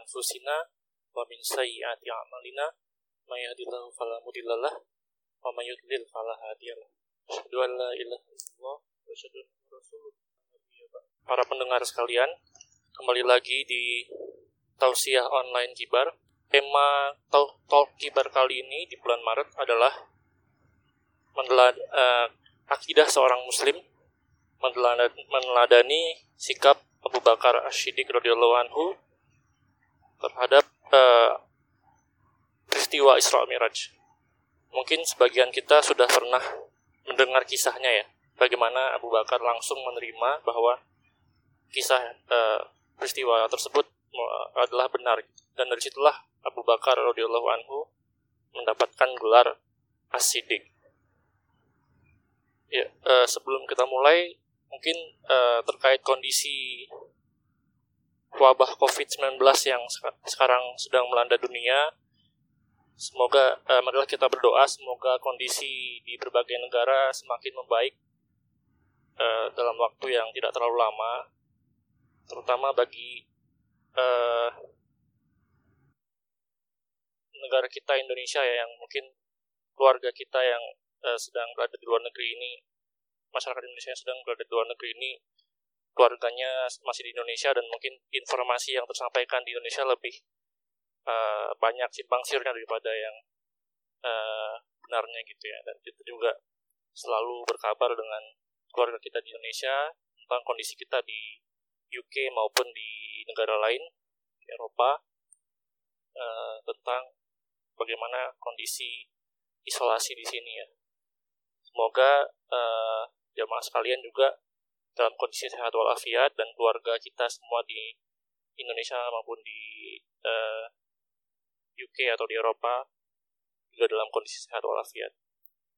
anfusina wa min sayyiati a'malina may yahdihillahu fala mudhillalah wa may yudlil fala hadiyalah. Asyhadu an la ilaha illallah wa asyhadu anna rasulullah Para pendengar sekalian, kembali lagi di tausiah online Kibar. Tema talk Kibar kali ini di bulan Maret adalah menelad, uh, akidah seorang muslim meneladani sikap Abu Bakar Ashidik radhiyallahu anhu terhadap uh, peristiwa Isra Miraj. Mungkin sebagian kita sudah pernah mendengar kisahnya ya, bagaimana Abu Bakar langsung menerima bahwa kisah uh, peristiwa tersebut adalah benar dan dari situlah Abu Bakar radhiyallahu anhu mendapatkan gelar As-Siddiq. Ya, uh, sebelum kita mulai mungkin uh, terkait kondisi wabah COVID-19 yang sekarang sedang melanda dunia. Semoga uh, marilah kita berdoa semoga kondisi di berbagai negara semakin membaik uh, dalam waktu yang tidak terlalu lama, terutama bagi uh, negara kita Indonesia ya yang mungkin keluarga kita yang uh, sedang berada di luar negeri ini masyarakat Indonesia yang sedang berada di luar negeri ini keluarganya masih di Indonesia dan mungkin informasi yang tersampaikan di Indonesia lebih uh, banyak simpang siurnya daripada yang uh, benarnya gitu ya. Dan kita juga selalu berkabar dengan keluarga kita di Indonesia tentang kondisi kita di UK maupun di negara lain di Eropa uh, tentang bagaimana kondisi isolasi di sini ya. Semoga uh, jamaah sekalian juga dalam kondisi sehat walafiat dan keluarga kita semua di Indonesia maupun di uh, eh, UK atau di Eropa juga dalam kondisi sehat walafiat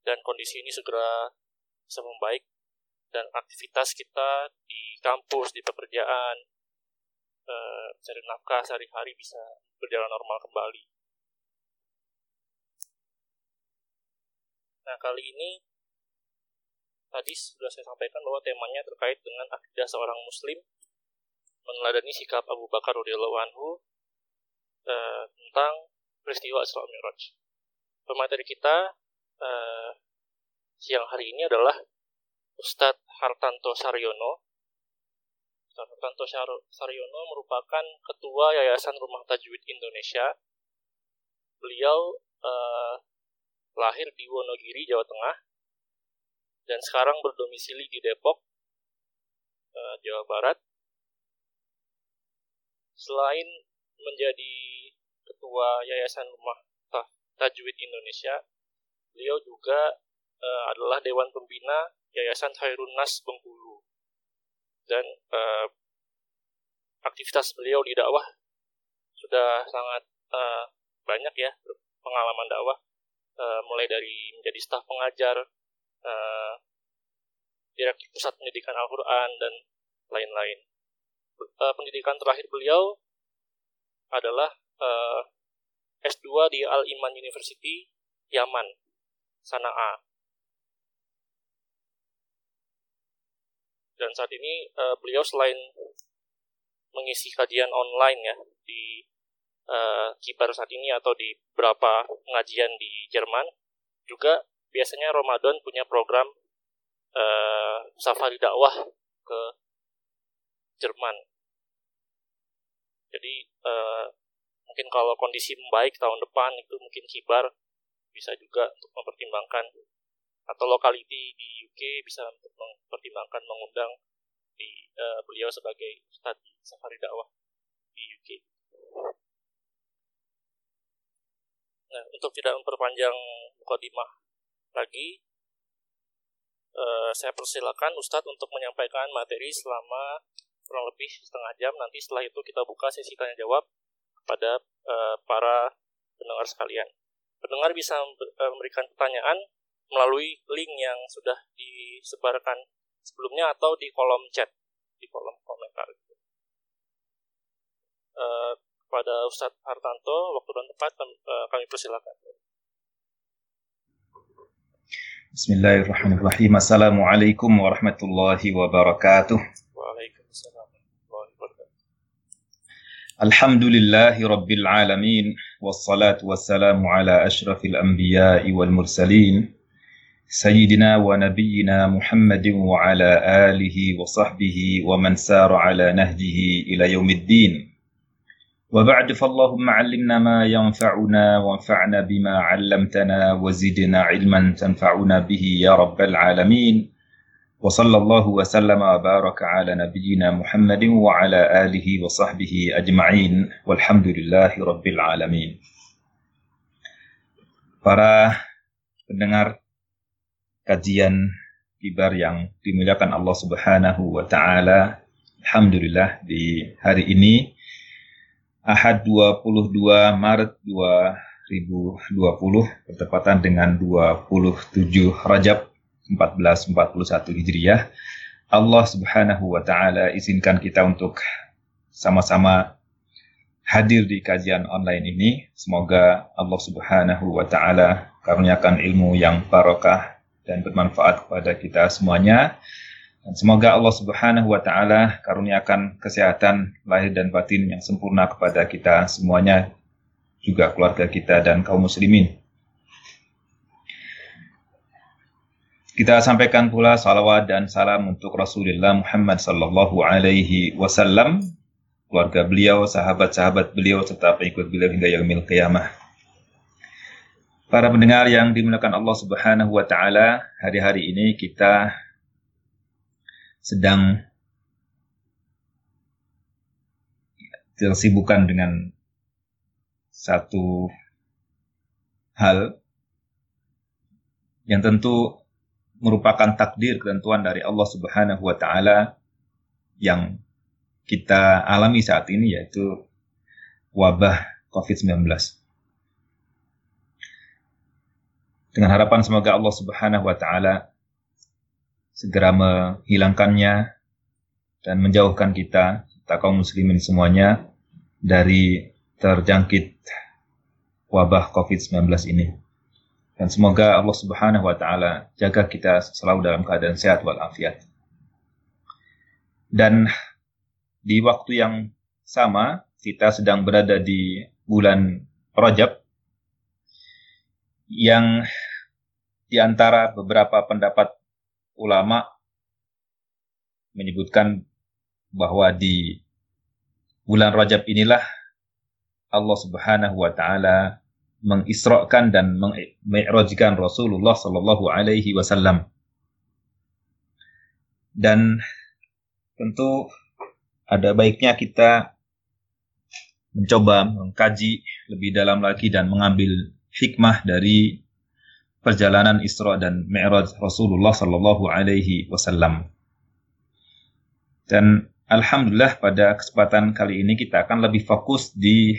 dan kondisi ini segera bisa membaik dan aktivitas kita di kampus di pekerjaan uh, cari nafkah sehari-hari bisa berjalan normal kembali. Nah kali ini tadi sudah saya sampaikan bahwa temanya terkait dengan akidah seorang muslim meneladani sikap Abu Bakar radhiyallahu anhu uh, tentang peristiwa Isra Mi'raj. Pemateri kita uh, siang hari ini adalah Ustadz Hartanto Saryono. Ustadz Hartanto Saryono merupakan ketua Yayasan Rumah Tajwid Indonesia. Beliau uh, lahir di Wonogiri, Jawa Tengah dan sekarang berdomisili di Depok, uh, Jawa Barat. Selain menjadi ketua Yayasan Rumah Tajwid Indonesia, beliau juga uh, adalah Dewan Pembina Yayasan Khairun Nas Bengkulu. Dan uh, aktivitas beliau di dakwah sudah sangat banyak ya pengalaman dakwah mulai dari menjadi staf pengajar uh, Direktur Pusat Pendidikan Al-Quran, dan lain-lain. Uh, pendidikan terakhir beliau adalah uh, eh, S2 di Al-Iman University, Yaman, Sana'a. Dan saat ini uh, beliau selain mengisi kajian online ya di uh, Kibar saat ini atau di beberapa pengajian di Jerman, juga biasanya Ramadan punya program uh, safari dakwah ke Jerman. Jadi uh, mungkin kalau kondisi membaik tahun depan itu mungkin kibar bisa juga untuk mempertimbangkan atau lokality di UK bisa untuk mempertimbangkan mengundang di uh, beliau sebagai ustadz safari dakwah di UK. Nah, untuk tidak memperpanjang mukadimah lagi uh, saya persilakan Ustadz untuk menyampaikan materi selama kurang lebih setengah jam. Nanti setelah itu kita buka sesi tanya jawab kepada uh, para pendengar sekalian. Pendengar bisa eh, memberikan pertanyaan melalui link yang sudah disebarkan sebelumnya atau di kolom chat, di kolom komentar. Uh, kepada Ustadz Hartanto, waktu dan tempat kami persilakan. Bismillahirrahmanirrahim. Assalamualaikum warahmatullahi wabarakatuh. Waalaikumsalam warahmatullahi wabarakatuh. Alhamdulillahi rabbil alamin. Wassalatu wassalamu ala ashrafil anbiya'i wal mursalin. Sayyidina wa nabiyyina Muhammadin wa ala alihi wa sahbihi wa man sara ala nahjihi ila yaumiddin. وبعد فاللهم علمنا ما ينفعنا وانفعنا بما علمتنا وزدنا علما تنفعنا به يا رب العالمين. وصلى الله وسلم وبارك على نبينا محمد وعلى آله وصحبه أجمعين. والحمد لله رب العالمين. Para pendengar kajian kibar yang dimuliakan Allah Subhanahu wa taala, alhamdulillah di hari ini Ahad 22 Maret 2020 bertepatan dengan 27 Rajab 1441 Hijriah. Allah Subhanahu wa taala izinkan kita untuk sama-sama hadir di kajian online ini. Semoga Allah Subhanahu wa taala karuniakan ilmu yang barokah dan bermanfaat kepada kita semuanya dan semoga Allah Subhanahu wa taala karuniakan kesehatan lahir dan batin yang sempurna kepada kita semuanya, juga keluarga kita dan kaum muslimin. Kita sampaikan pula salawat dan salam untuk Rasulullah Muhammad sallallahu alaihi wasallam, keluarga beliau, sahabat-sahabat beliau serta pengikut beliau hingga yaumil qiyamah. Para pendengar yang dimuliakan Allah Subhanahu wa taala, hari-hari ini kita sedang tersibukkan dengan satu hal yang tentu merupakan takdir ketentuan dari Allah Subhanahu wa taala yang kita alami saat ini yaitu wabah COVID-19. Dengan harapan semoga Allah Subhanahu wa taala segera menghilangkannya dan menjauhkan kita, kita kaum muslimin semuanya dari terjangkit wabah COVID-19 ini. Dan semoga Allah Subhanahu wa taala jaga kita selalu dalam keadaan sehat walafiat. Dan di waktu yang sama kita sedang berada di bulan Rajab yang di antara beberapa pendapat ulama menyebutkan bahwa di bulan Rajab inilah Allah Subhanahu wa taala mengisrakan dan mengi'rajkan Rasulullah sallallahu alaihi wasallam. Dan tentu ada baiknya kita mencoba mengkaji lebih dalam lagi dan mengambil hikmah dari perjalanan Isra dan Mi'raj Rasulullah Sallallahu Alaihi Wasallam. Dan Alhamdulillah pada kesempatan kali ini kita akan lebih fokus di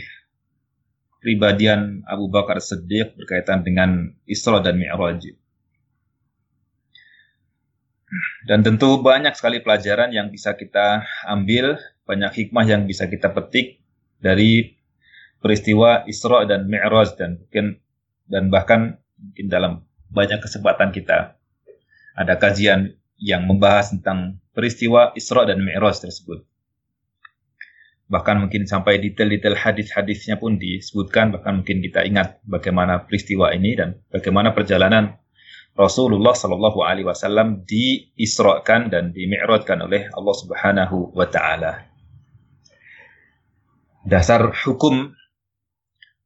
pribadian Abu Bakar Siddiq berkaitan dengan Isra dan Mi'raj. Dan tentu banyak sekali pelajaran yang bisa kita ambil, banyak hikmah yang bisa kita petik dari peristiwa Isra dan Mi'raj dan mungkin dan bahkan mungkin dalam banyak kesempatan kita ada kajian yang membahas tentang peristiwa Isra dan Mi'raj tersebut. Bahkan mungkin sampai detail-detail hadis-hadisnya pun disebutkan, bahkan mungkin kita ingat bagaimana peristiwa ini dan bagaimana perjalanan Rasulullah Shallallahu Alaihi Wasallam diisrakan dan dimi'rajkan oleh Allah Subhanahu Wa Taala. Dasar hukum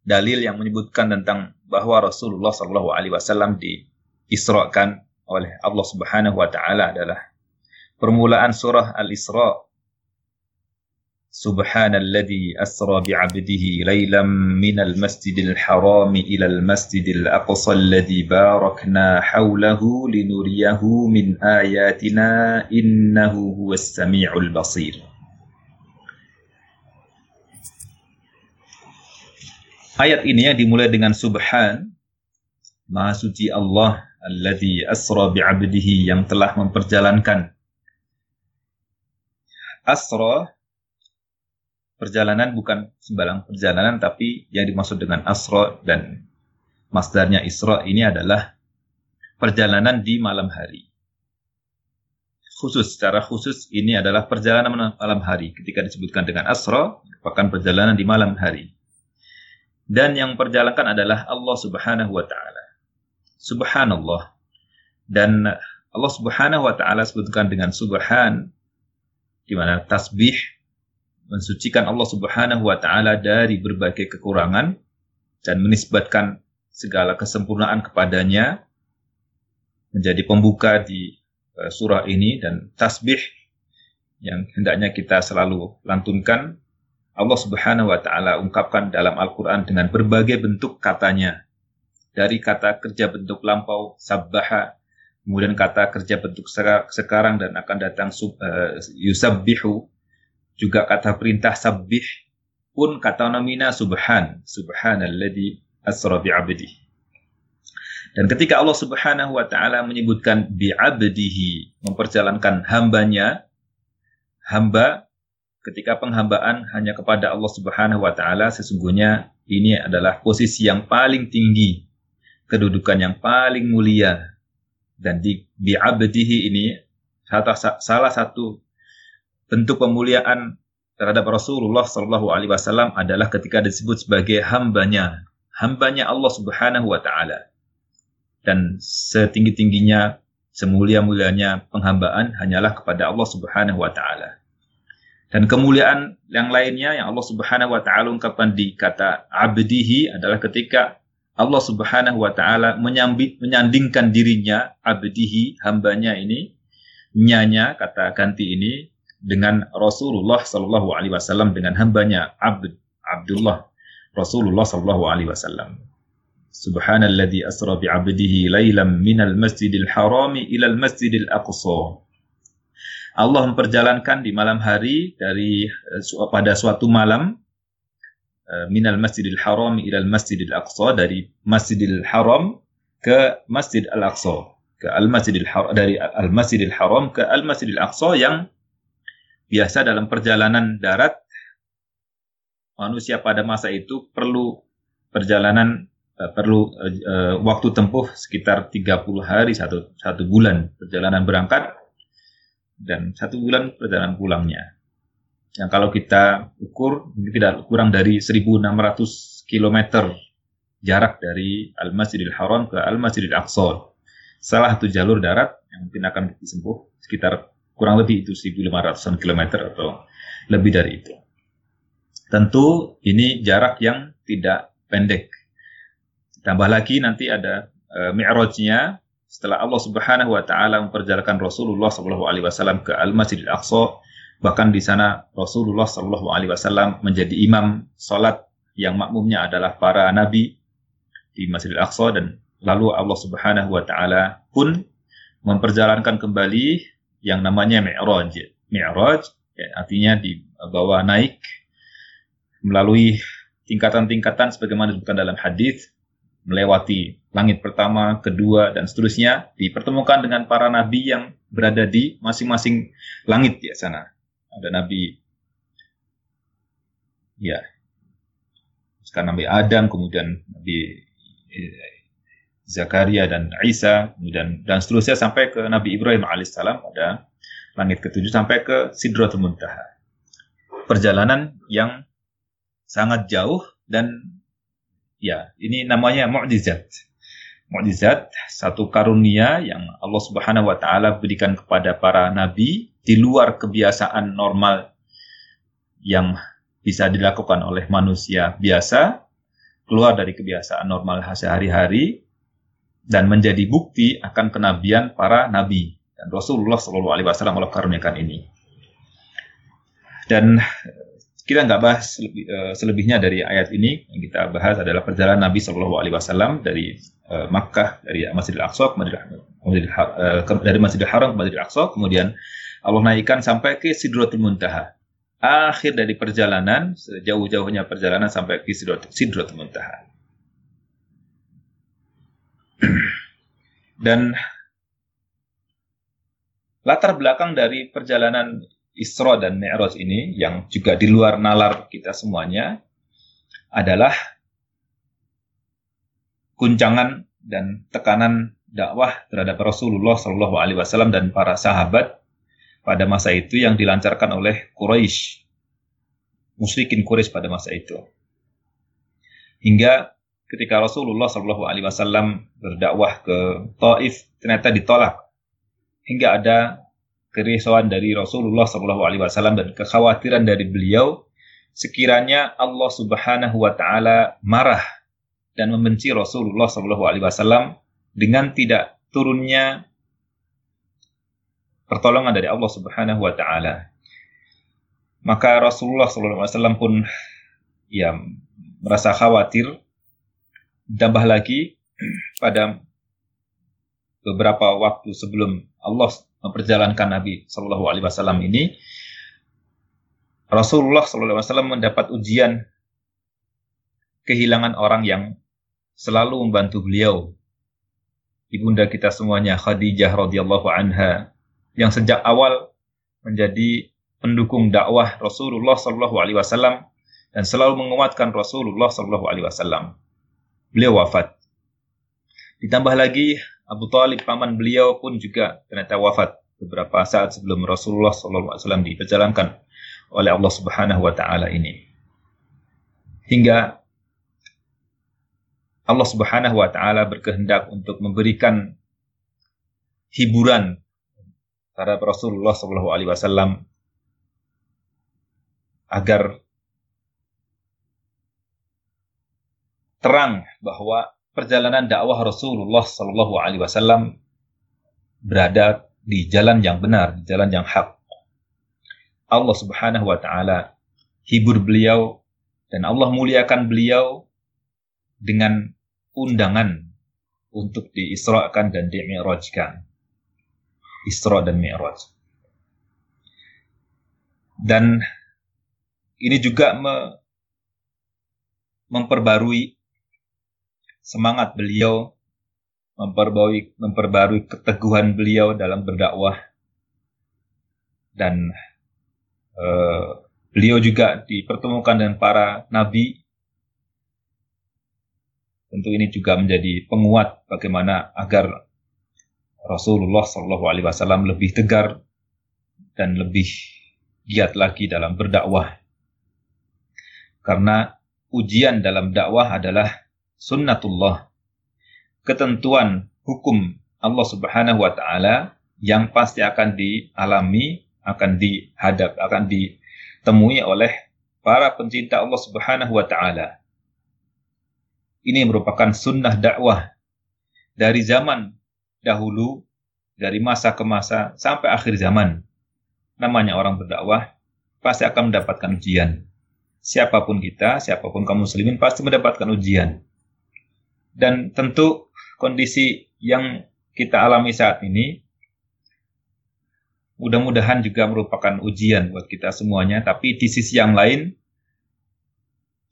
dalil yang menyebutkan tentang bahwa Rasulullah Shallallahu Alaihi Wasallam diisrakan oleh Allah Subhanahu Wa Taala adalah permulaan surah Al-Isra. Subhanalladzi asra bi'abdihi laylan minal masjidil haram ilal masjidil aqsa alladzi barakna hawlahu linuriyahu min ayatina innahu huwas sami'ul basir. Ayat ini yang dimulai dengan subhan, Maha suci Allah alladzi asra bi'abdihi yang telah memperjalankan. Asra perjalanan bukan sembarang perjalanan tapi yang dimaksud dengan asra dan masdarnya isra ini adalah perjalanan di malam hari. Khusus, secara khusus ini adalah perjalanan malam hari. Ketika disebutkan dengan asra, merupakan perjalanan di malam hari. Dan yang perjalankan adalah Allah Subhanahu wa taala. Subhanallah. Dan Allah Subhanahu wa taala sebutkan dengan subhan di mana tasbih mensucikan Allah Subhanahu wa taala dari berbagai kekurangan dan menisbatkan segala kesempurnaan kepadanya menjadi pembuka di uh, surah ini dan tasbih yang hendaknya kita selalu lantunkan Allah Subhanahu wa taala ungkapkan dalam Al-Qur'an dengan berbagai bentuk katanya. Dari kata kerja bentuk lampau sabbaha kemudian kata kerja bentuk sekarang dan akan datang sub, uh, yusabbihu juga kata perintah sabbih pun kata nomina subhan subhanalladzi asra bi'abdihi. Dan ketika Allah Subhanahu wa taala menyebutkan bi'abdihi, memperjalankan hambanya, hamba ketika penghambaan hanya kepada Allah Subhanahu wa taala sesungguhnya ini adalah posisi yang paling tinggi, kedudukan yang paling mulia. Dan di bi'abdihi ini salah satu bentuk pemuliaan terhadap Rasulullah Shallallahu Alaihi Wasallam adalah ketika disebut sebagai hambanya, hambanya Allah Subhanahu Wa Taala dan setinggi-tingginya, semulia-mulianya penghambaan hanyalah kepada Allah Subhanahu wa taala. Dan kemuliaan yang lainnya yang Allah Subhanahu wa taala ungkapkan di kata abdihi adalah ketika Allah Subhanahu wa taala menyandingkan dirinya abdihi hambanya ini nyanya kata ganti ini dengan Rasulullah Shallallahu alaihi wasallam dengan hambanya Abd Abdullah Rasulullah Shallallahu alaihi wasallam. Subhanalladzi asra bi'abdihi lailam minal masjidil harami ilal masjidil aqsa. Allah memperjalankan di malam hari dari uh, pada suatu malam uh, minal masjidil haram ilal masjidil aqsa dari masjidil haram ke masjid al aqsa ke al masjidil haram dari al masjidil haram ke al masjidil aqsa yang biasa dalam perjalanan darat. Manusia pada masa itu perlu perjalanan uh, perlu waktu tempuh sekitar 30 hari satu satu bulan perjalanan berangkat dan satu bulan perjalanan pulangnya. Yang kalau kita ukur tidak kurang dari 1.600 km jarak dari Al-Masjidil Haram ke Al-Masjidil Aqsa. Salah satu jalur darat yang mungkin akan disempuh sekitar kurang lebih itu 1.500 km atau lebih dari itu. Tentu ini jarak yang tidak pendek Tambah lagi nanti ada uh, mi'rajnya setelah Allah Subhanahu wa taala memperjalankan Rasulullah sallallahu alaihi wasallam ke Al-Masjidil Aqsa bahkan di sana Rasulullah sallallahu alaihi wasallam menjadi imam salat yang makmumnya adalah para nabi di Masjidil Aqsa dan lalu Allah Subhanahu wa taala pun memperjalankan kembali yang namanya Mi'raj. Mi'raj ya, artinya dibawa naik melalui tingkatan-tingkatan sebagaimana disebutkan dalam hadis melewati langit pertama, kedua, dan seterusnya, dipertemukan dengan para nabi yang berada di masing-masing langit di sana. Ada nabi, ya, sekarang nabi Adam, kemudian nabi eh, Zakaria dan Isa, kemudian dan seterusnya sampai ke Nabi Ibrahim alaihissalam pada langit ketujuh sampai ke Sidratul Muntaha. Perjalanan yang sangat jauh dan Ya, ini namanya mukjizat. Mukjizat satu karunia yang Allah Subhanahu wa taala berikan kepada para nabi di luar kebiasaan normal yang bisa dilakukan oleh manusia biasa, keluar dari kebiasaan normal sehari-hari dan menjadi bukti akan kenabian para nabi. Dan Rasulullah Shallallahu alaihi wasallam karuniakan ini. Dan kita nggak bahas uh, selebihnya dari ayat ini. Yang kita bahas adalah perjalanan Nabi Shallallahu Alaihi Wasallam dari uh, Makkah dari Masjidil Aqsa ke Masjidil, uh, dari Masjidil Haram ke Masjidil Aqsa, kemudian Allah naikkan sampai ke Sidratul Muntaha. Akhir dari perjalanan, sejauh-jauhnya perjalanan sampai ke Sidratul Muntaha. Dan latar belakang dari perjalanan Isra dan Mi'raj ini yang juga di luar nalar kita semuanya adalah guncangan dan tekanan dakwah terhadap Rasulullah Shallallahu Alaihi Wasallam dan para sahabat pada masa itu yang dilancarkan oleh Quraisy, musyrikin Quraisy pada masa itu. Hingga ketika Rasulullah Shallallahu Alaihi Wasallam berdakwah ke Taif ternyata ditolak hingga ada kerisauan dari Rasulullah Shallallahu Alaihi Wasallam dan kekhawatiran dari beliau sekiranya Allah Subhanahu Wa Taala marah dan membenci Rasulullah Shallallahu Alaihi Wasallam dengan tidak turunnya pertolongan dari Allah Subhanahu Wa Taala. Maka Rasulullah Wasallam pun ya merasa khawatir. Tambah lagi pada beberapa waktu sebelum Allah memperjalankan Nabi Shallallahu Alaihi Wasallam ini, Rasulullah Shallallahu Alaihi Wasallam mendapat ujian kehilangan orang yang selalu membantu beliau. Ibunda kita semuanya Khadijah radhiyallahu anha yang sejak awal menjadi pendukung dakwah Rasulullah Shallallahu Alaihi Wasallam dan selalu menguatkan Rasulullah Shallallahu Alaihi Wasallam. Beliau wafat. Ditambah lagi Abu Talib paman beliau pun juga ternyata wafat beberapa saat sebelum Rasulullah SAW diperjalankan oleh Allah Subhanahu Wa Taala ini. Hingga Allah Subhanahu Wa Taala berkehendak untuk memberikan hiburan terhadap Rasulullah Wasallam agar terang bahwa perjalanan dakwah Rasulullah Shallallahu Alaihi Wasallam berada di jalan yang benar, di jalan yang hak. Allah Subhanahu Wa Taala hibur beliau dan Allah muliakan beliau dengan undangan untuk diisrakan dan dimi'rajkan. Isra dan Mi'raj. Dan ini juga me memperbarui semangat beliau, memperbarui, memperbarui keteguhan beliau dalam berdakwah, dan uh, beliau juga dipertemukan dengan para nabi. Tentu ini juga menjadi penguat bagaimana agar Rasulullah Wasallam lebih tegar dan lebih giat lagi dalam berdakwah. Karena ujian dalam dakwah adalah sunnatullah, ketentuan hukum Allah Subhanahu wa taala yang pasti akan dialami, akan dihadap, akan ditemui oleh para pencinta Allah Subhanahu wa taala. Ini merupakan sunnah dakwah dari zaman dahulu, dari masa ke masa sampai akhir zaman. Namanya orang berdakwah pasti akan mendapatkan ujian. Siapa pun kita, siapa pun kaum muslimin pasti mendapatkan ujian. Dan tentu kondisi yang kita alami saat ini mudah-mudahan juga merupakan ujian buat kita semuanya. Tapi di sisi yang lain,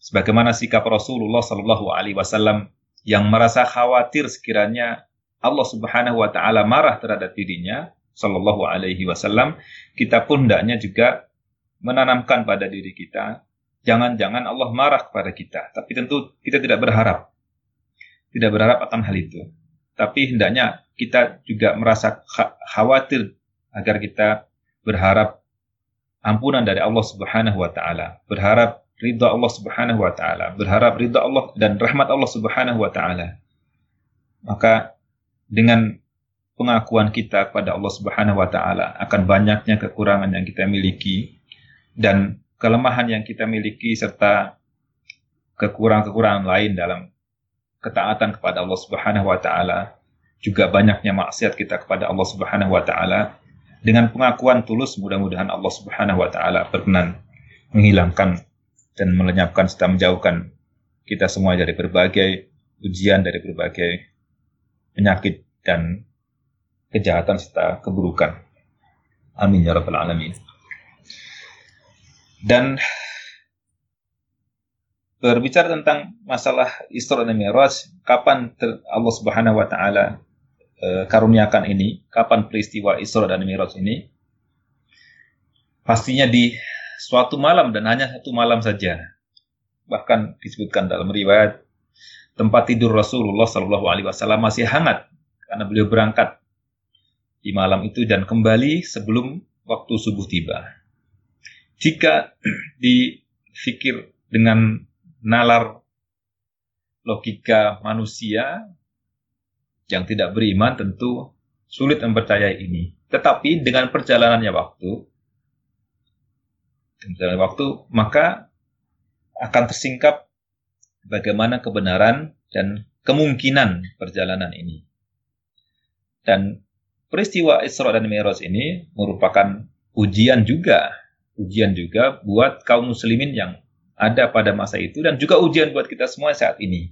sebagaimana sikap Rasulullah Shallallahu Alaihi Wasallam yang merasa khawatir sekiranya Allah Subhanahu Wa Taala marah terhadap dirinya, Shallallahu Alaihi Wasallam, kita pun hendaknya juga menanamkan pada diri kita, jangan-jangan Allah marah kepada kita. Tapi tentu kita tidak berharap tidak berharap akan hal itu. Tapi hendaknya kita juga merasa khawatir agar kita berharap ampunan dari Allah Subhanahu wa taala, berharap ridha Allah Subhanahu wa taala, berharap ridha Allah dan rahmat Allah Subhanahu wa taala. Maka dengan pengakuan kita kepada Allah Subhanahu wa taala akan banyaknya kekurangan yang kita miliki dan kelemahan yang kita miliki serta kekurangan-kekurangan lain dalam ketaatan kepada Allah Subhanahu wa taala, juga banyaknya maksiat kita kepada Allah Subhanahu wa taala, dengan pengakuan tulus mudah-mudahan Allah Subhanahu wa taala berkenan menghilangkan dan melenyapkan serta menjauhkan kita semua dari berbagai ujian dari berbagai penyakit dan kejahatan serta keburukan. Amin ya rabbal alamin. Dan berbicara tentang masalah Isra dan Mi'raj, kapan Allah Subhanahu wa taala e, karuniakan ini, kapan peristiwa Isra dan Mi'raj ini? Pastinya di suatu malam dan hanya satu malam saja. Bahkan disebutkan dalam riwayat tempat tidur Rasulullah Shallallahu alaihi wasallam masih hangat karena beliau berangkat di malam itu dan kembali sebelum waktu subuh tiba. Jika difikir dengan nalar logika manusia yang tidak beriman tentu sulit mempercayai ini. Tetapi dengan perjalanannya waktu, perjalanan waktu, maka akan tersingkap bagaimana kebenaran dan kemungkinan perjalanan ini. Dan peristiwa Isra dan Mi'raj ini merupakan ujian juga, ujian juga buat kaum muslimin yang ada pada masa itu dan juga ujian buat kita semua saat ini.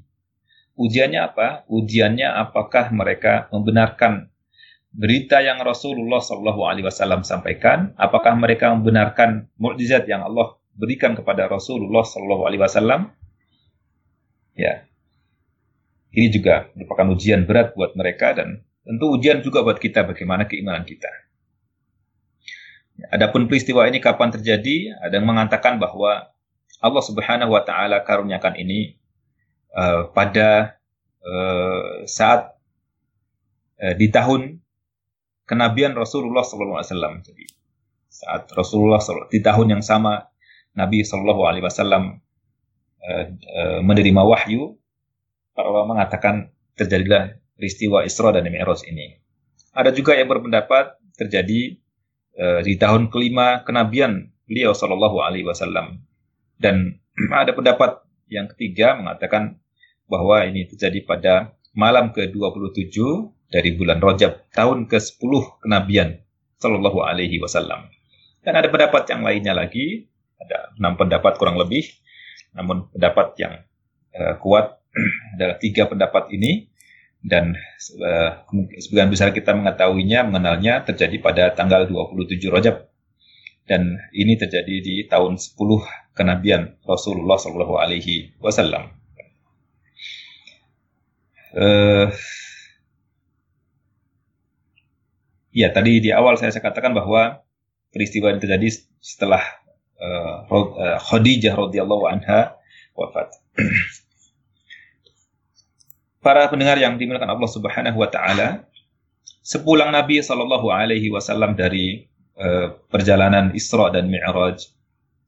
Ujiannya apa? Ujiannya apakah mereka membenarkan berita yang Rasulullah Shallallahu Alaihi Wasallam sampaikan? Apakah mereka membenarkan mukjizat yang Allah berikan kepada Rasulullah Shallallahu Alaihi Wasallam? Ya, ini juga merupakan ujian berat buat mereka dan tentu ujian juga buat kita bagaimana keimanan kita. Adapun peristiwa ini kapan terjadi? Ada yang mengatakan bahwa Allah Subhanahu wa taala karuniakan ini uh, pada uh, saat uh, di tahun kenabian Rasulullah SAW. Jadi saat Rasulullah SAW, di tahun yang sama Nabi Shallallahu Alaihi Wasallam uh, uh, menerima wahyu, para ulama mengatakan terjadilah peristiwa Isra dan Mi'raj ini. Ada juga yang berpendapat terjadi uh, di tahun kelima kenabian beliau Shallallahu Alaihi Wasallam dan ada pendapat yang ketiga mengatakan bahwa ini terjadi pada malam ke-27 dari bulan Rajab tahun ke-10 kenabian Sallallahu alaihi wasallam. Dan ada pendapat yang lainnya lagi, ada enam pendapat kurang lebih. Namun pendapat yang uh, kuat adalah tiga pendapat ini dan uh, sebagian besar kita mengetahuinya, mengenalnya terjadi pada tanggal 27 Rajab dan ini terjadi di tahun 10 kenabian Rasulullah Shallallahu Alaihi Wasallam. Uh, ya tadi di awal saya, katakan bahwa peristiwa ini terjadi setelah uh, Khadijah radhiyallahu anha wafat. Para pendengar yang dimuliakan Allah Subhanahu wa taala, sepulang Nabi Shallallahu alaihi wasallam dari Eh, perjalanan Isra dan Mi'raj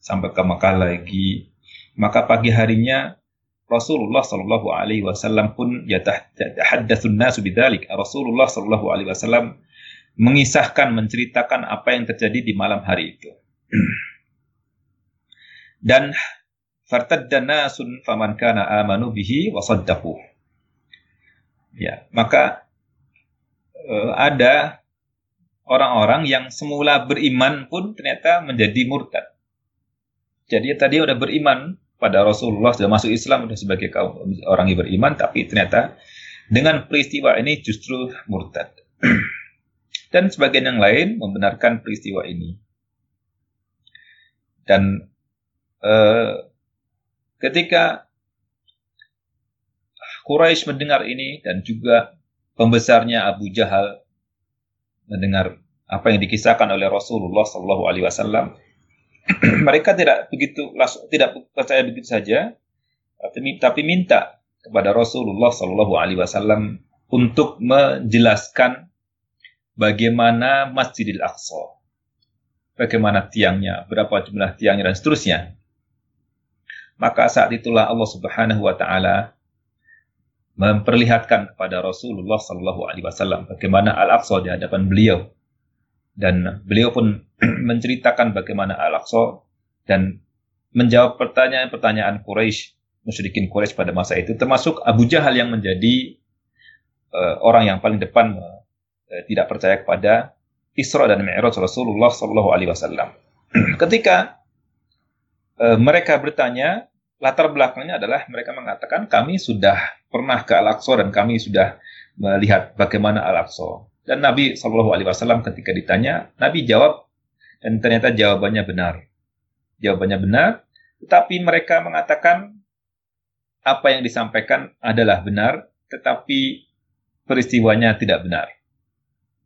sampai ke Makkah lagi. Maka pagi harinya Rasulullah Shallallahu Alaihi Wasallam pun yatahaddatsun nasu bidzalik. Rasulullah Shallallahu Alaihi Wasallam mengisahkan, menceritakan apa yang terjadi di malam hari itu. Dan fartadda nasun faman kana amanu bihi wa Ya, maka uh, ada orang-orang yang semula beriman pun ternyata menjadi murtad. Jadi tadi udah beriman pada Rasulullah sudah masuk Islam sudah sebagai kaum orang yang beriman tapi ternyata dengan peristiwa ini justru murtad. Dan sebagian yang lain membenarkan peristiwa ini. Dan eh, ketika Quraisy mendengar ini dan juga pembesarnya Abu Jahal mendengar apa yang dikisahkan oleh Rasulullah Shallallahu Alaihi Wasallam, mereka tidak begitu tidak percaya begitu saja, tapi, tapi minta kepada Rasulullah Shallallahu Alaihi Wasallam untuk menjelaskan bagaimana Masjidil Aqsa, bagaimana tiangnya, berapa jumlah tiangnya dan seterusnya. Maka saat itulah Allah Subhanahu Wa Taala memperlihatkan kepada Rasulullah Shallallahu Alaihi Wasallam bagaimana Al-Aqsa di hadapan beliau dan beliau pun menceritakan bagaimana Al-Aqsa dan menjawab pertanyaan-pertanyaan Quraisy musyrikin Quraisy pada masa itu termasuk Abu Jahal yang menjadi uh, orang yang paling depan uh, tidak percaya kepada Isra dan Mi'raj Rasulullah Shallallahu Alaihi Wasallam. Ketika uh, mereka bertanya, latar belakangnya adalah mereka mengatakan kami sudah pernah ke Al-Aqsa dan kami sudah melihat bagaimana Al-Aqsa. Dan Nabi Shallallahu Alaihi Wasallam ketika ditanya, Nabi jawab dan ternyata jawabannya benar. Jawabannya benar, tetapi mereka mengatakan apa yang disampaikan adalah benar, tetapi peristiwanya tidak benar.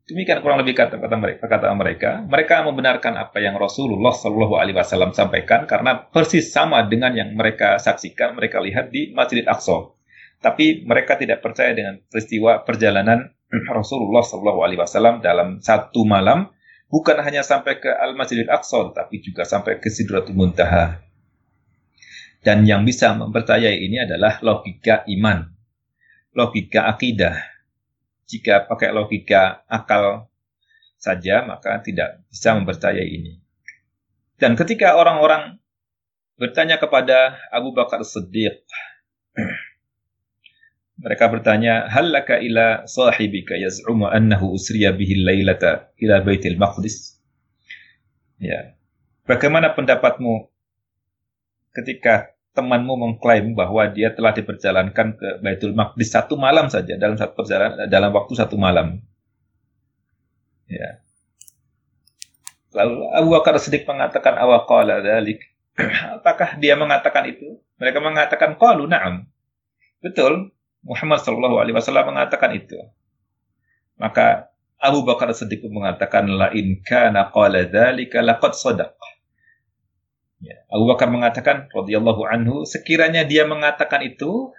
Demikian kurang lebih kata-kata mereka, kata mereka. Mereka membenarkan apa yang Rasulullah Shallallahu Alaihi Wasallam sampaikan karena persis sama dengan yang mereka saksikan, mereka lihat di Masjid Aqsa. Tapi mereka tidak percaya dengan peristiwa perjalanan Rasulullah Shallallahu Alaihi Wasallam dalam satu malam bukan hanya sampai ke Al Masjidil Aqsa, tapi juga sampai ke Sidratul Muntaha. Dan yang bisa mempercayai ini adalah logika iman, logika akidah. Jika pakai logika akal saja, maka tidak bisa mempercayai ini. Dan ketika orang-orang bertanya kepada Abu Bakar Siddiq, mereka bertanya, "Hal laka ila sahibika yaz'umu annahu usriya bihi lailata ila Baitul Maqdis?" Ya. Bagaimana pendapatmu ketika temanmu mengklaim bahwa dia telah diperjalankan ke Baitul Maqdis satu malam saja dalam satu perjalanan dalam waktu satu malam? Ya. Lalu Abu Bakar Siddiq mengatakan awaqala dalik. Apakah dia mengatakan itu? Mereka mengatakan qalu na'am. Betul, Muhammad Shallallahu Alaihi Wasallam mengatakan itu. Maka Abu Bakar Siddiq mengatakan la in kana qala dzalika laqad sadaq. Ya, Abu Bakar mengatakan radhiyallahu anhu sekiranya dia mengatakan itu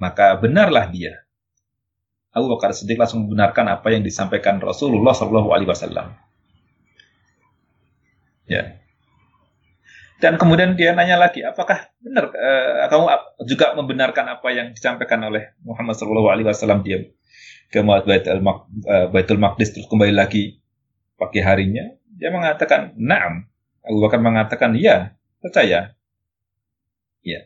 maka benarlah dia. Abu Bakar Siddiq langsung membenarkan apa yang disampaikan Rasulullah Shallallahu Alaihi Wasallam. Ya. Dan kemudian dia nanya lagi, apakah benar uh, kamu juga membenarkan apa yang disampaikan oleh Muhammad Shallallahu Alaihi Wasallam dia ke Baitul, Maq, uh, Baitul Maqdis terus kembali lagi pagi harinya? Dia mengatakan, naam. Abu Bakar mengatakan, ya, percaya. Ya.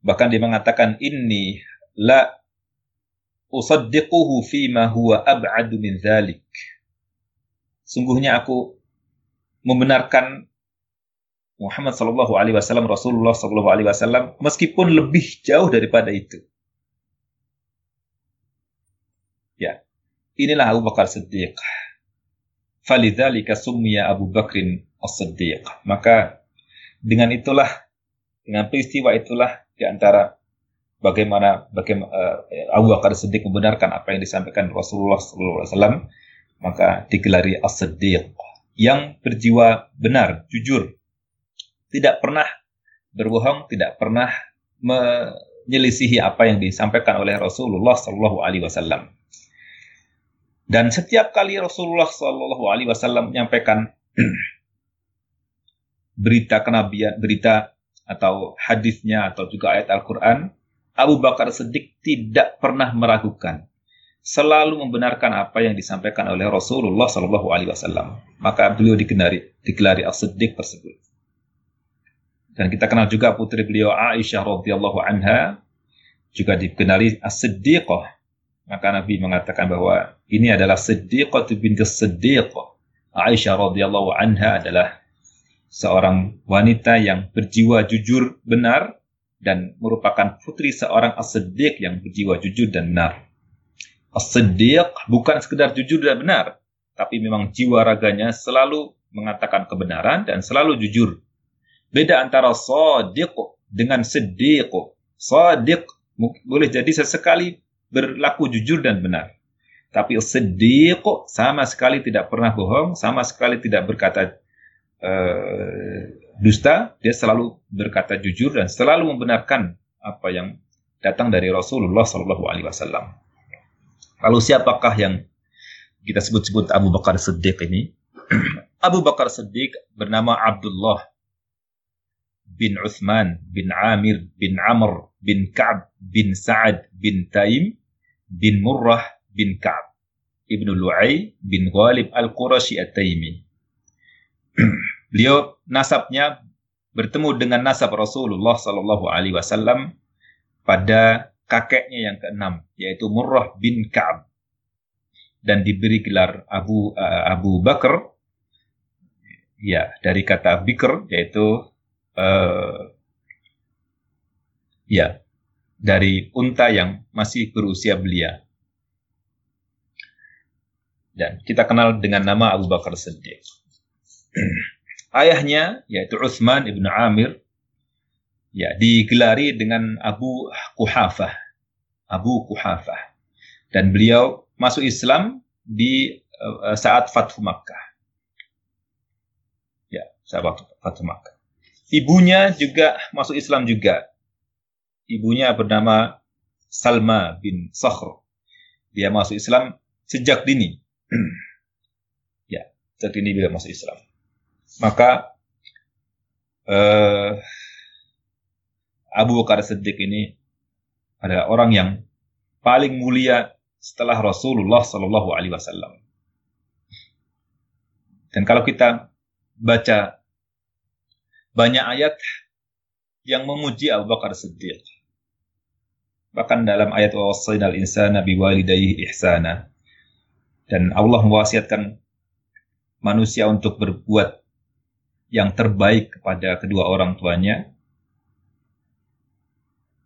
Bahkan dia mengatakan, ini la usaddiquhu fima huwa ab'adu min dhalik. Sungguhnya aku membenarkan Muhammad Shallallahu Alaihi Wasallam, Rasulullah Shallallahu Alaihi Wasallam, meskipun lebih jauh daripada itu. Ya, inilah Abu Bakar Siddiq. Falidzalika summiya Abu Bakrin As-Siddiq. Maka dengan itulah, dengan peristiwa itulah di antara bagaimana, bagaimana uh, Abu Bakar Siddiq membenarkan apa yang disampaikan Rasulullah SAW, maka digelari As-Siddiq yang berjiwa benar, jujur, tidak pernah berbohong, tidak pernah menyelisihi apa yang disampaikan oleh Rasulullah Shallallahu Alaihi Wasallam. Dan setiap kali Rasulullah Shallallahu Alaihi Wasallam menyampaikan berita kenabian, berita atau hadisnya atau juga ayat Al-Quran, Abu Bakar Siddiq tidak pernah meragukan, selalu membenarkan apa yang disampaikan oleh Rasulullah Shallallahu Alaihi Wasallam. Maka beliau digelari, digelari As-Siddiq tersebut. Dan kita kenal juga putri beliau Aisyah radhiyallahu anha juga dikenali as-siddiqah. Maka Nabi mengatakan bahwa ini adalah siddiqah binti siddiqah. Aisyah radhiyallahu anha adalah seorang wanita yang berjiwa jujur benar dan merupakan putri seorang as-siddiq yang berjiwa jujur dan benar. As-siddiq bukan sekedar jujur dan benar, tapi memang jiwa raganya selalu mengatakan kebenaran dan selalu jujur Beda antara sadiq dengan siddiq. Sadiq boleh jadi sesekali berlaku jujur dan benar. Tapi siddiq sama sekali tidak pernah bohong, sama sekali tidak berkata uh, dusta, dia selalu berkata jujur dan selalu membenarkan apa yang datang dari Rasulullah Shallallahu Alaihi Wasallam. Lalu siapakah yang kita sebut-sebut Abu Bakar Siddiq ini? Abu Bakar Siddiq bernama Abdullah bin Uthman bin Amir bin Amr bin Ka'b bin Sa'ad bin Taim bin Murrah bin Ka'b. Ibnu Lu'ay bin Ghalib Al-Qurashi At-Taimi. Beliau nasabnya bertemu dengan nasab Rasulullah Sallallahu Alaihi Wasallam pada kakeknya yang keenam yaitu Murrah bin Ka'b. Dan diberi gelar Abu uh, Abu Bakar. Ya dari kata Bikr yaitu uh, ya dari unta yang masih berusia belia. Dan kita kenal dengan nama Abu Bakar Siddiq. Ayahnya yaitu Utsman ibnu Amir ya digelari dengan Abu Kuhafah. Abu Kuhafah. Dan beliau masuk Islam di uh, saat Fathu Makkah. Ya, saat Fathu Makkah. Ibunya juga masuk Islam juga. Ibunya bernama Salma bin Sakhr. Dia masuk Islam sejak dini. ya, sejak dini bila masuk Islam. Maka uh, Abu Bakar Siddiq ini adalah orang yang paling mulia setelah Rasulullah Shallallahu Alaihi Wasallam. Dan kalau kita baca banyak ayat yang memuji Abu Bakar Siddiq. Bahkan dalam ayat al insana biwalidayhi ihsana. Dan Allah mewasiatkan manusia untuk berbuat yang terbaik kepada kedua orang tuanya.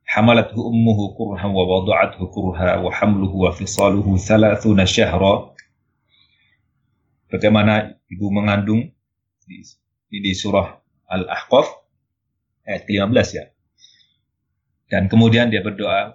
Hamalathu ummuhu kurha wa wada'athu kurha wa hamluhu wa fisaluhu thalathuna syahra. Bagaimana ibu mengandung di, di surah Al-Ahqaf ayat ke-15 ya. Dan kemudian dia berdoa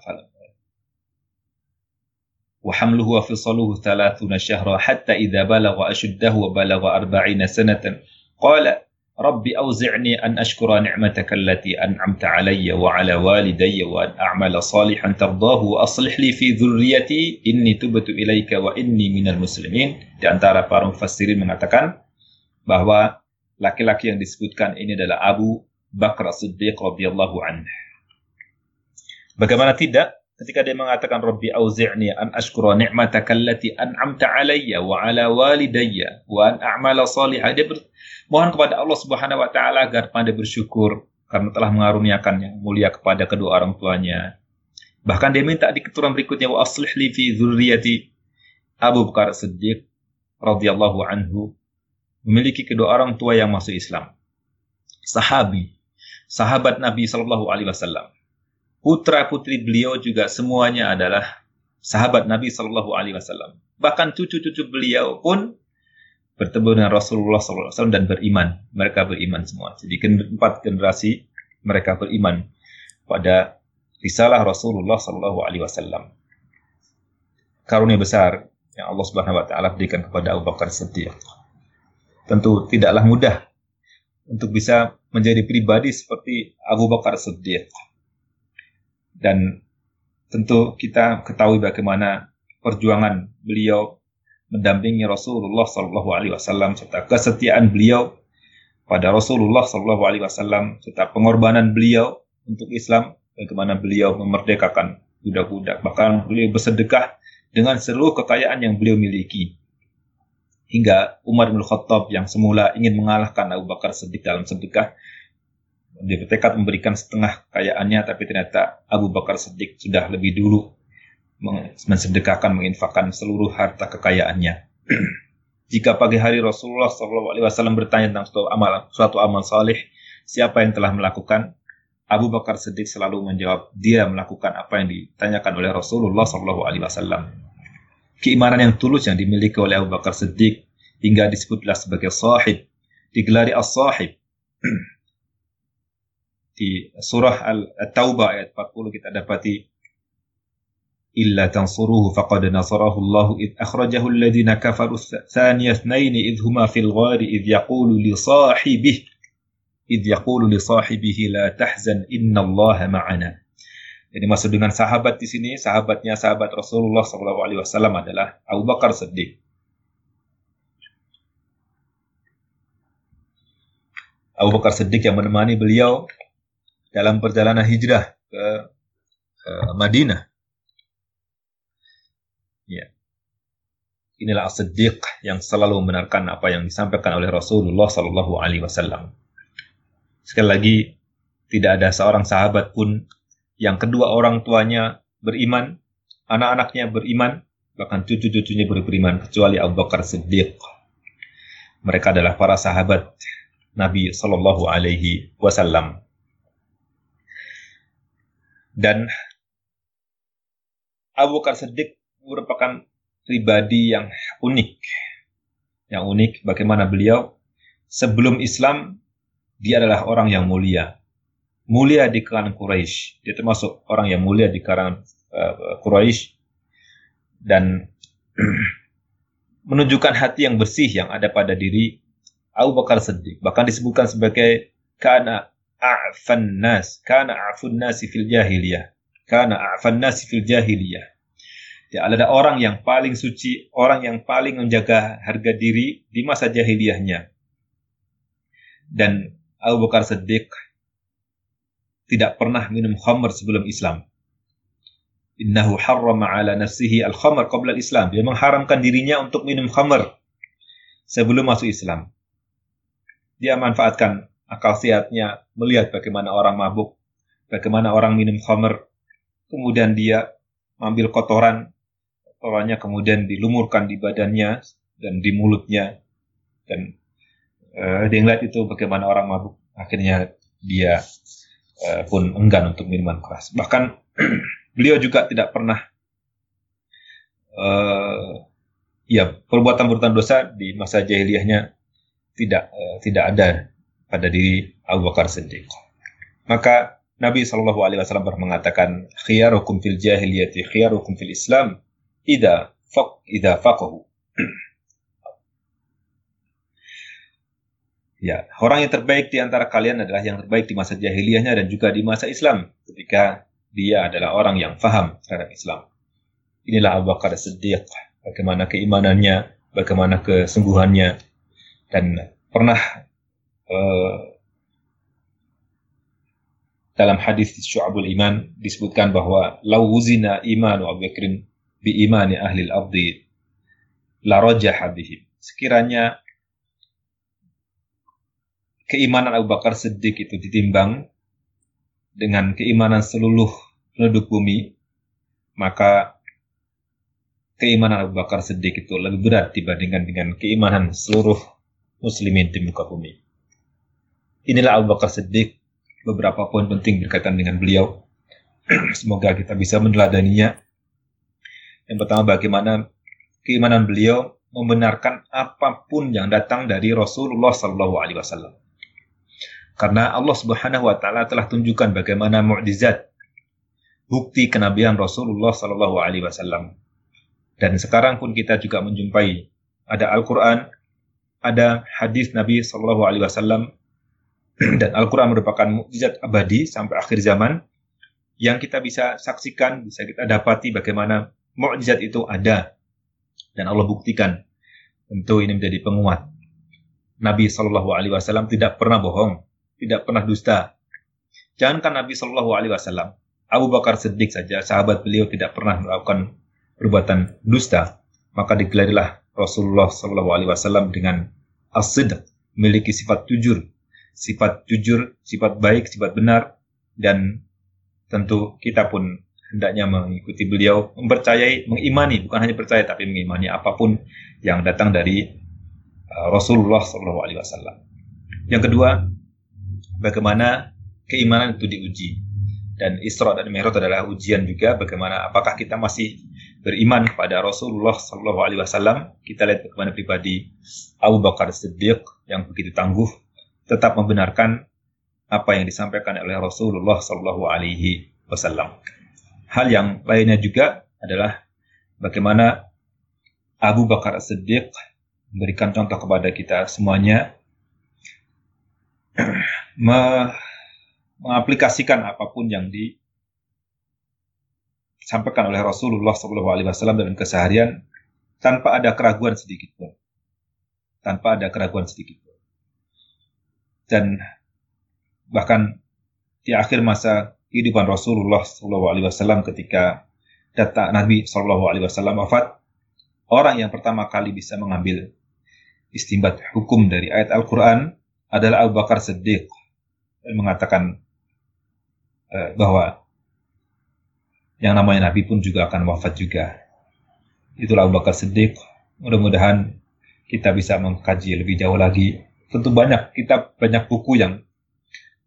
wa hamluhu wa fisaluhu 30 syahra hatta idza balagha ashuddahu wa balagha 40 sanatan qala rabbi awzi'ni an ashkura ni'mataka allati an'amta alayya wa ala walidayya wa an a'mala salihan tardahu wa aslih li fi dhurriyyati inni tubtu ilaika wa inni minal muslimin di antara para mufassirin mengatakan bahwa laki-laki yang disebutkan ini adalah Abu Bakar Siddiq radhiyallahu anhu. Bagaimana tidak ketika dia mengatakan Rabbi auzi'ni an ashkura ni'mataka allati an'amta alayya wa ala walidayya wa an a'mala salihah. Dia mohon kepada Allah Subhanahu wa taala agar pandai bersyukur karena telah mengaruniakan yang mulia kepada kedua orang tuanya. Bahkan dia minta di keturunan berikutnya wa aslih li fi dzurriyyati Abu Bakar Siddiq radhiyallahu anhu memiliki kedua orang tua yang masuk Islam. Sahabi, sahabat Nabi sallallahu alaihi wasallam putra putri beliau juga semuanya adalah sahabat Nabi Shallallahu Alaihi Wasallam. Bahkan cucu-cucu beliau pun bertemu dengan Rasulullah SAW dan beriman. Mereka beriman semua. Jadi empat generasi mereka beriman pada risalah Rasulullah Sallallahu Alaihi Wasallam. Karunia besar yang Allah Subhanahu Wa Taala berikan kepada Abu Bakar Siddiq. Tentu tidaklah mudah untuk bisa menjadi pribadi seperti Abu Bakar Siddiq. Dan tentu kita ketahui bagaimana perjuangan beliau mendampingi Rasulullah Shallallahu Alaihi Wasallam serta kesetiaan beliau pada Rasulullah Shallallahu Alaihi Wasallam serta pengorbanan beliau untuk Islam bagaimana beliau memerdekakan budak-budak. Bahkan beliau bersedekah dengan seluruh kekayaan yang beliau miliki hingga Umar bin Khattab yang semula ingin mengalahkan Abu Bakar Siddiq dalam sedekah dia bertekad memberikan setengah kekayaannya, tapi ternyata Abu Bakar Siddiq sudah lebih dulu mensedekahkan, menginfakkan seluruh harta kekayaannya. Jika pagi hari Rasulullah SAW bertanya tentang suatu amal, suatu amal saleh, siapa yang telah melakukan? Abu Bakar Siddiq selalu menjawab, dia melakukan apa yang ditanyakan oleh Rasulullah SAW. Keimanan yang tulus yang dimiliki oleh Abu Bakar Siddiq hingga disebutlah sebagai sahib, digelari as-sahib. di surah Al-Taubah ayat 40 kita dapati illa tansuruhu faqad nasarahu Allah id akhrajahu alladhina kafaru thaniya ithnain id huma fil ghari id yaqulu li sahibihi id yaqulu li sahibihi la tahzan inna Allah ma'ana jadi maksud dengan sahabat di sini sahabatnya sahabat Rasulullah SAW adalah Abu Bakar Siddiq Abu Bakar Siddiq yang menemani beliau dalam perjalanan hijrah ke Madinah. Ya. Inilah as-siddiq yang selalu membenarkan apa yang disampaikan oleh Rasulullah Wasallam. Sekali lagi, tidak ada seorang sahabat pun yang kedua orang tuanya beriman, anak-anaknya beriman, bahkan cucu-cucunya beriman kecuali Abu Bakar Siddiq. Mereka adalah para sahabat Nabi Sallallahu Alaihi Wasallam. Dan Abu Bakar Siddiq merupakan pribadi yang unik. Yang unik bagaimana beliau sebelum Islam dia adalah orang yang mulia. Mulia di kalangan Quraisy. Dia termasuk orang yang mulia di kalangan uh, Quraisy dan menunjukkan hati yang bersih yang ada pada diri Abu Bakar Siddiq. Bahkan disebutkan sebagai kana a'fan nas kana a'fun nasi fil jahiliyah kana a'fan nasi fil jahiliyah Ya, ada orang yang paling suci, orang yang paling menjaga harga diri di masa jahiliyahnya. Dan Abu Bakar Siddiq tidak pernah minum khamr sebelum Islam. Innahu harrama ala nafsihi al-khamr qabla al-Islam. Dia mengharamkan dirinya untuk minum khamr sebelum masuk Islam. Dia manfaatkan akal sehatnya melihat bagaimana orang mabuk, bagaimana orang minum khamr, kemudian dia ambil kotoran orangnya kemudian dilumurkan di badannya dan di mulutnya dan uh, dia ngeliat itu bagaimana orang mabuk akhirnya dia uh, pun enggan untuk minuman keras bahkan beliau juga tidak pernah uh, ya perbuatan-perbuatan dosa di masa jahiliyahnya tidak uh, tidak ada pada diri Abu Bakar Siddiq maka Nabi Shallallahu Alaihi Wasallam pernah mengatakan khiyarukum fil jahiliyati khiyarukum fil Islam ida faq ida faqahu. ya, orang yang terbaik di antara kalian adalah yang terbaik di masa jahiliyahnya dan juga di masa Islam ketika dia adalah orang yang faham terhadap Islam. Inilah Abu Bakar Siddiq, bagaimana keimanannya, bagaimana kesungguhannya, dan pernah uh, dalam hadis Syu'abul Iman disebutkan bahwa lau wuzina imanu Abu Bakrin bi imani ahli al-ardi la rajaha bihim. Sekiranya keimanan Abu Bakar Siddiq itu ditimbang dengan keimanan seluruh penduduk bumi, maka keimanan Abu Bakar Siddiq itu lebih berat dibandingkan dengan keimanan seluruh muslimin di muka bumi. Inilah Abu Bakar Siddiq, beberapa poin penting berkaitan dengan beliau. Semoga kita bisa meneladaninya yang pertama bagaimana keimanan beliau membenarkan apa pun yang datang dari Rasulullah Sallallahu Alaihi Wasallam. Karena Allah Subhanahu Wa Taala telah tunjukkan bagaimana mukjizat bukti kenabian Rasulullah Sallallahu Alaihi Wasallam. Dan sekarang pun kita juga menjumpai ada Al-Quran, ada hadis Nabi Sallallahu Alaihi Wasallam, dan Al-Quran merupakan mukjizat abadi sampai akhir zaman yang kita bisa saksikan, bisa kita dapati bagaimana mukjizat itu ada dan Allah buktikan. Tentu ini menjadi penguat. Nabi Shallallahu Alaihi Wasallam tidak pernah bohong, tidak pernah dusta. Jangankan Nabi Shallallahu Alaihi Wasallam, Abu Bakar Siddiq saja, sahabat beliau tidak pernah melakukan perbuatan dusta. Maka digelarilah Rasulullah Shallallahu Alaihi Wasallam dengan as memiliki sifat jujur, sifat jujur, sifat baik, sifat benar, dan tentu kita pun hendaknya mengikuti beliau, mempercayai, mengimani, bukan hanya percaya tapi mengimani apa pun yang datang dari uh, Rasulullah Shallallahu Alaihi Wasallam. Yang kedua, bagaimana keimanan itu diuji dan Isra dan Mi'raj adalah ujian juga bagaimana apakah kita masih beriman kepada Rasulullah Shallallahu Alaihi Wasallam. Kita lihat bagaimana pribadi Abu Bakar Siddiq yang begitu tangguh tetap membenarkan apa yang disampaikan oleh Rasulullah Shallallahu Alaihi Wasallam. Hal yang lainnya juga adalah bagaimana Abu Bakar As-Siddiq memberikan contoh kepada kita semuanya mengaplikasikan apa pun yang disampaikan oleh Rasulullah SAW dalam keseharian tanpa ada keraguan sedikit pun, tanpa ada keraguan sedikit pun. Dan bahkan di akhir masa kehidupan Rasulullah SAW ketika data Nabi SAW wafat, orang yang pertama kali bisa mengambil istimbat hukum dari ayat Al-Quran adalah Abu Bakar Siddiq dan mengatakan uh, bahwa yang namanya Nabi pun juga akan wafat juga. Itulah Abu Bakar Siddiq. Mudah-mudahan kita bisa mengkaji lebih jauh lagi. Tentu banyak, kita banyak buku yang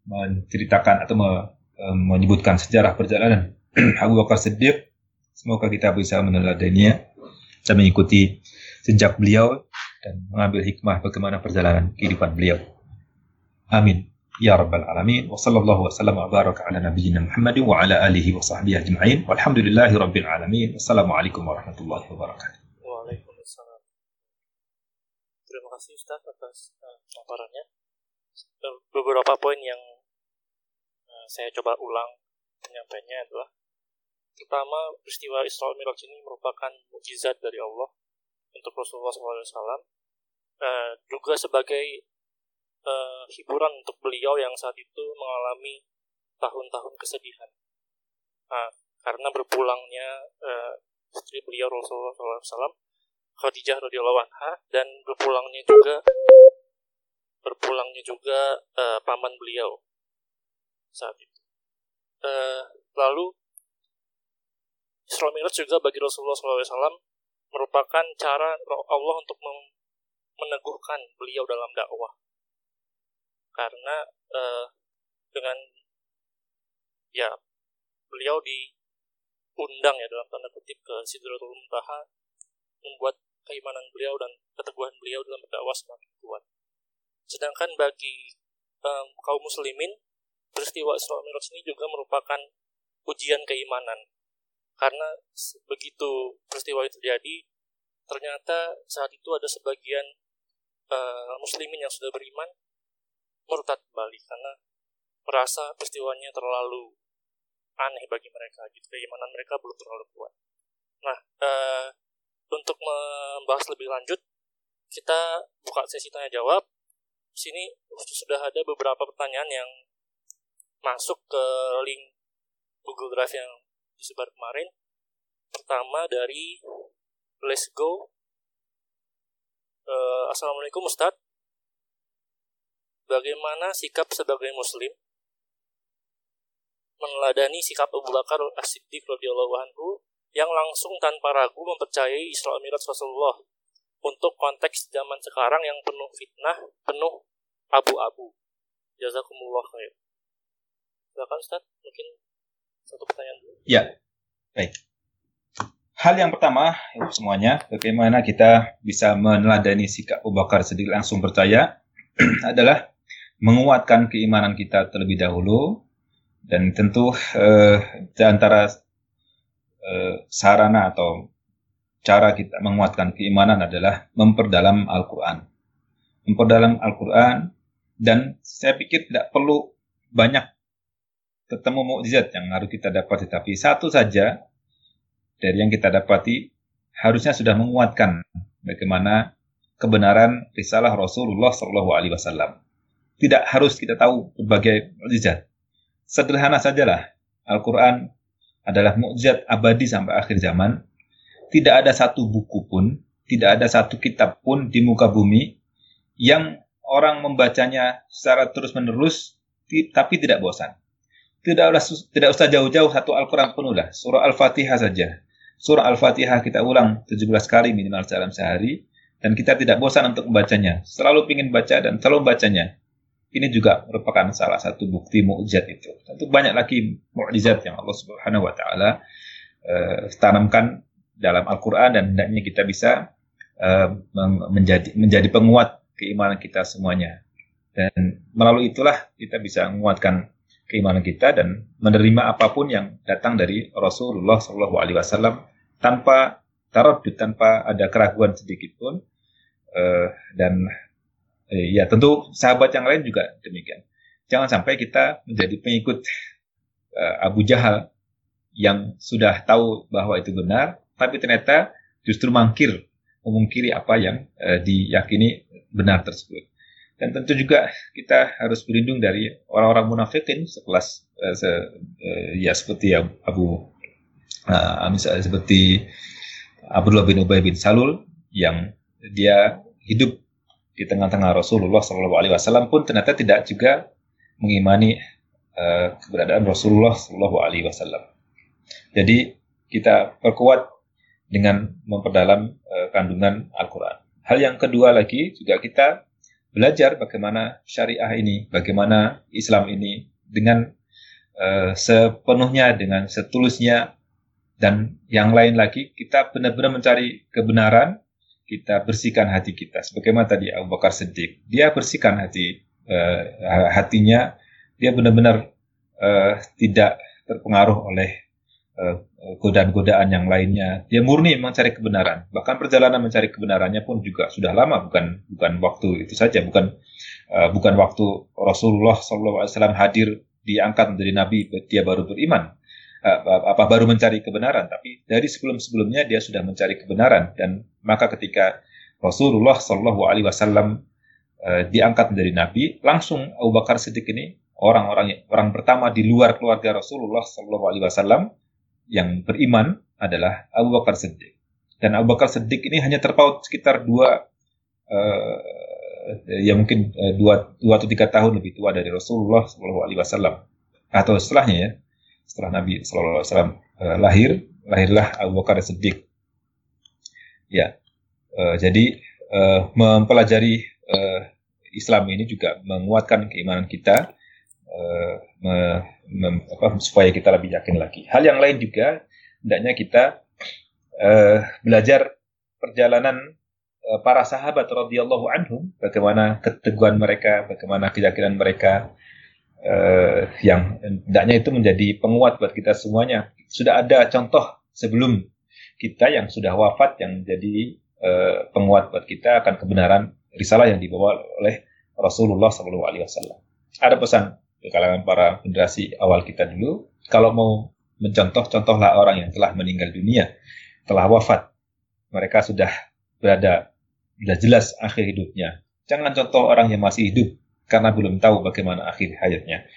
menceritakan atau um, menyebutkan sejarah perjalanan Abu Bakar Siddiq. Semoga kita bisa meneladaninya dan mengikuti sejak beliau dan mengambil hikmah bagaimana perjalanan kehidupan beliau. Amin. Ya Rabbal Alamin. Wa sallallahu wa sallam wa baraka ala nabiyyina Muhammad wa ala alihi wa sahbihi ajma'in. Walhamdulillahi Rabbil Alamin. Wassalamualaikum warahmatullahi wabarakatuh. Waalaikumsalam. Terima kasih Ustaz atas uh, paparannya. Beberapa poin yang saya coba ulang penyampaiannya adalah pertama peristiwa Isra Miraj ini merupakan mukjizat dari Allah untuk Rasulullah SAW uh, juga sebagai uh, hiburan untuk beliau yang saat itu mengalami tahun-tahun kesedihan uh, karena berpulangnya uh, istri beliau Rasulullah SAW Khadijah radhiyallahu anha dan berpulangnya juga berpulangnya juga uh, paman beliau saat itu. Uh, lalu Isra juga bagi Rasulullah SAW merupakan cara Allah untuk meneguhkan beliau dalam dakwah. Karena uh, dengan ya beliau diundang ya dalam tanda kutip ke Sidratul Muntaha membuat keimanan beliau dan keteguhan beliau dalam berdakwah semakin kuat. Sedangkan bagi um, kaum muslimin, peristiwa Isra Mi'raj ini juga merupakan ujian keimanan. Karena begitu peristiwa itu terjadi, ternyata saat itu ada sebagian uh, muslimin yang sudah beriman murtad kembali karena merasa peristiwanya terlalu aneh bagi mereka gitu keimanan mereka belum terlalu kuat. Nah uh, untuk membahas lebih lanjut kita buka sesi tanya jawab. Di sini sudah ada beberapa pertanyaan yang masuk ke link Google Drive yang disebar kemarin. Pertama dari Let's Go. Uh, Assalamualaikum Ustadz bagaimana sikap sebagai muslim meneladani sikap Abu Bakar As-Siddiq radhiyallahu anhu yang langsung tanpa ragu mempercayai Isra Mi'raj Rasulullah untuk konteks zaman sekarang yang penuh fitnah, penuh abu-abu. Jazakumullah khair. Silakan Ustaz, mungkin satu pertanyaan dulu. Ya, baik. Hal yang pertama, semuanya, bagaimana kita bisa meneladani sikap Abu Bakar sedikit langsung percaya adalah menguatkan keimanan kita terlebih dahulu dan tentu eh, di antara eh, sarana atau cara kita menguatkan keimanan adalah memperdalam Al-Quran. Memperdalam Al-Quran dan saya pikir tidak perlu banyak ketemu mukjizat yang harus kita dapati, tapi satu saja dari yang kita dapati harusnya sudah menguatkan bagaimana kebenaran risalah Rasulullah Shallallahu Alaihi Wasallam. Tidak harus kita tahu berbagai mukjizat. Sederhana sajalah. Al-Quran adalah mukjizat abadi sampai akhir zaman. Tidak ada satu buku pun, tidak ada satu kitab pun di muka bumi yang orang membacanya secara terus-menerus tapi tidak bosan. Tidak usah, tidak usah jauh-jauh satu Al-Quran penuh lah. Surah Al-Fatihah saja surah Al-Fatihah kita ulang 17 kali minimal dalam sehari dan kita tidak bosan untuk membacanya. Selalu ingin baca dan selalu membacanya. Ini juga merupakan salah satu bukti mukjizat itu. Tentu banyak lagi mukjizat yang Allah Subhanahu wa taala uh, tanamkan dalam Al-Qur'an dan hendaknya kita bisa uh, menjadi menjadi penguat keimanan kita semuanya. Dan melalui itulah kita bisa menguatkan keimanan kita dan menerima apa pun yang datang dari Rasulullah Shallallahu Alaihi Wasallam tanpa taradud, tanpa ada keraguan sedikit pun. Uh, dan ya tentu sahabat yang lain juga demikian. Jangan sampai kita menjadi pengikut uh, Abu Jahal yang sudah tahu bahwa itu benar, tapi ternyata justru mangkir, memungkiri apa yang uh, diyakini benar tersebut. Dan tentu juga kita harus berlindung dari orang-orang munafikin sekelas uh, se, uh, ya seperti Abu uh, misalnya seperti Abdullah bin Ubay bin Salul yang dia hidup di tengah-tengah Rasulullah Shallallahu Alaihi Wasallam pun ternyata tidak juga mengimani uh, keberadaan Rasulullah Shallallahu Alaihi Wasallam. Jadi kita perkuat dengan memperdalam uh, kandungan Al-Quran. Hal yang kedua lagi juga kita belajar bagaimana syariah ini, bagaimana Islam ini dengan uh, sepenuhnya, dengan setulusnya dan yang lain lagi kita benar-benar mencari kebenaran kita bersihkan hati kita. Sebagaimana tadi Abu Bakar Siddiq dia bersihkan hati uh, hatinya. Dia benar-benar uh, tidak terpengaruh oleh uh, godaan-godaan yang lainnya. Dia murni mencari kebenaran. Bahkan perjalanan mencari kebenarannya pun juga sudah lama. Bukan bukan waktu itu saja. Bukan uh, bukan waktu Rasulullah SAW hadir diangkat menjadi nabi dia baru beriman apa baru mencari kebenaran, tapi dari sebelum-sebelumnya dia sudah mencari kebenaran. Dan maka ketika Rasulullah Shallallahu Alaihi Wasallam uh, diangkat menjadi nabi, langsung Abu Bakar Siddiq ini orang-orang orang pertama di luar keluarga Rasulullah Shallallahu Alaihi Wasallam yang beriman adalah Abu Bakar Siddiq. Dan Abu Bakar Siddiq ini hanya terpaut sekitar dua, uh, ya mungkin uh, dua, dua atau tiga tahun lebih tua dari Rasulullah Wasallam. Atau setelahnya ya setelah Nabi Shallallahu Alaihi Wasallam uh, lahir, lahirlah Abu Bakar Siddiq. Ya, uh, jadi uh, mempelajari uh, Islam ini juga menguatkan keimanan kita, uh, me, me, apa, supaya kita lebih yakin lagi. Hal yang lain juga, hendaknya kita uh, belajar perjalanan uh, para sahabat radhiyallahu anhum, bagaimana keteguhan mereka, bagaimana keyakinan mereka, uh, yang hendaknya itu menjadi penguat buat kita semuanya. Sudah ada contoh sebelum kita yang sudah wafat yang menjadi uh, penguat buat kita akan kebenaran risalah yang dibawa oleh Rasulullah SAW. Ada pesan ke kalangan para generasi awal kita dulu, kalau mau mencontoh, contohlah orang yang telah meninggal dunia, telah wafat. Mereka sudah berada, sudah jelas akhir hidupnya. Jangan contoh orang yang masih hidup, karena belum tahu bagaimana akhir hayatnya.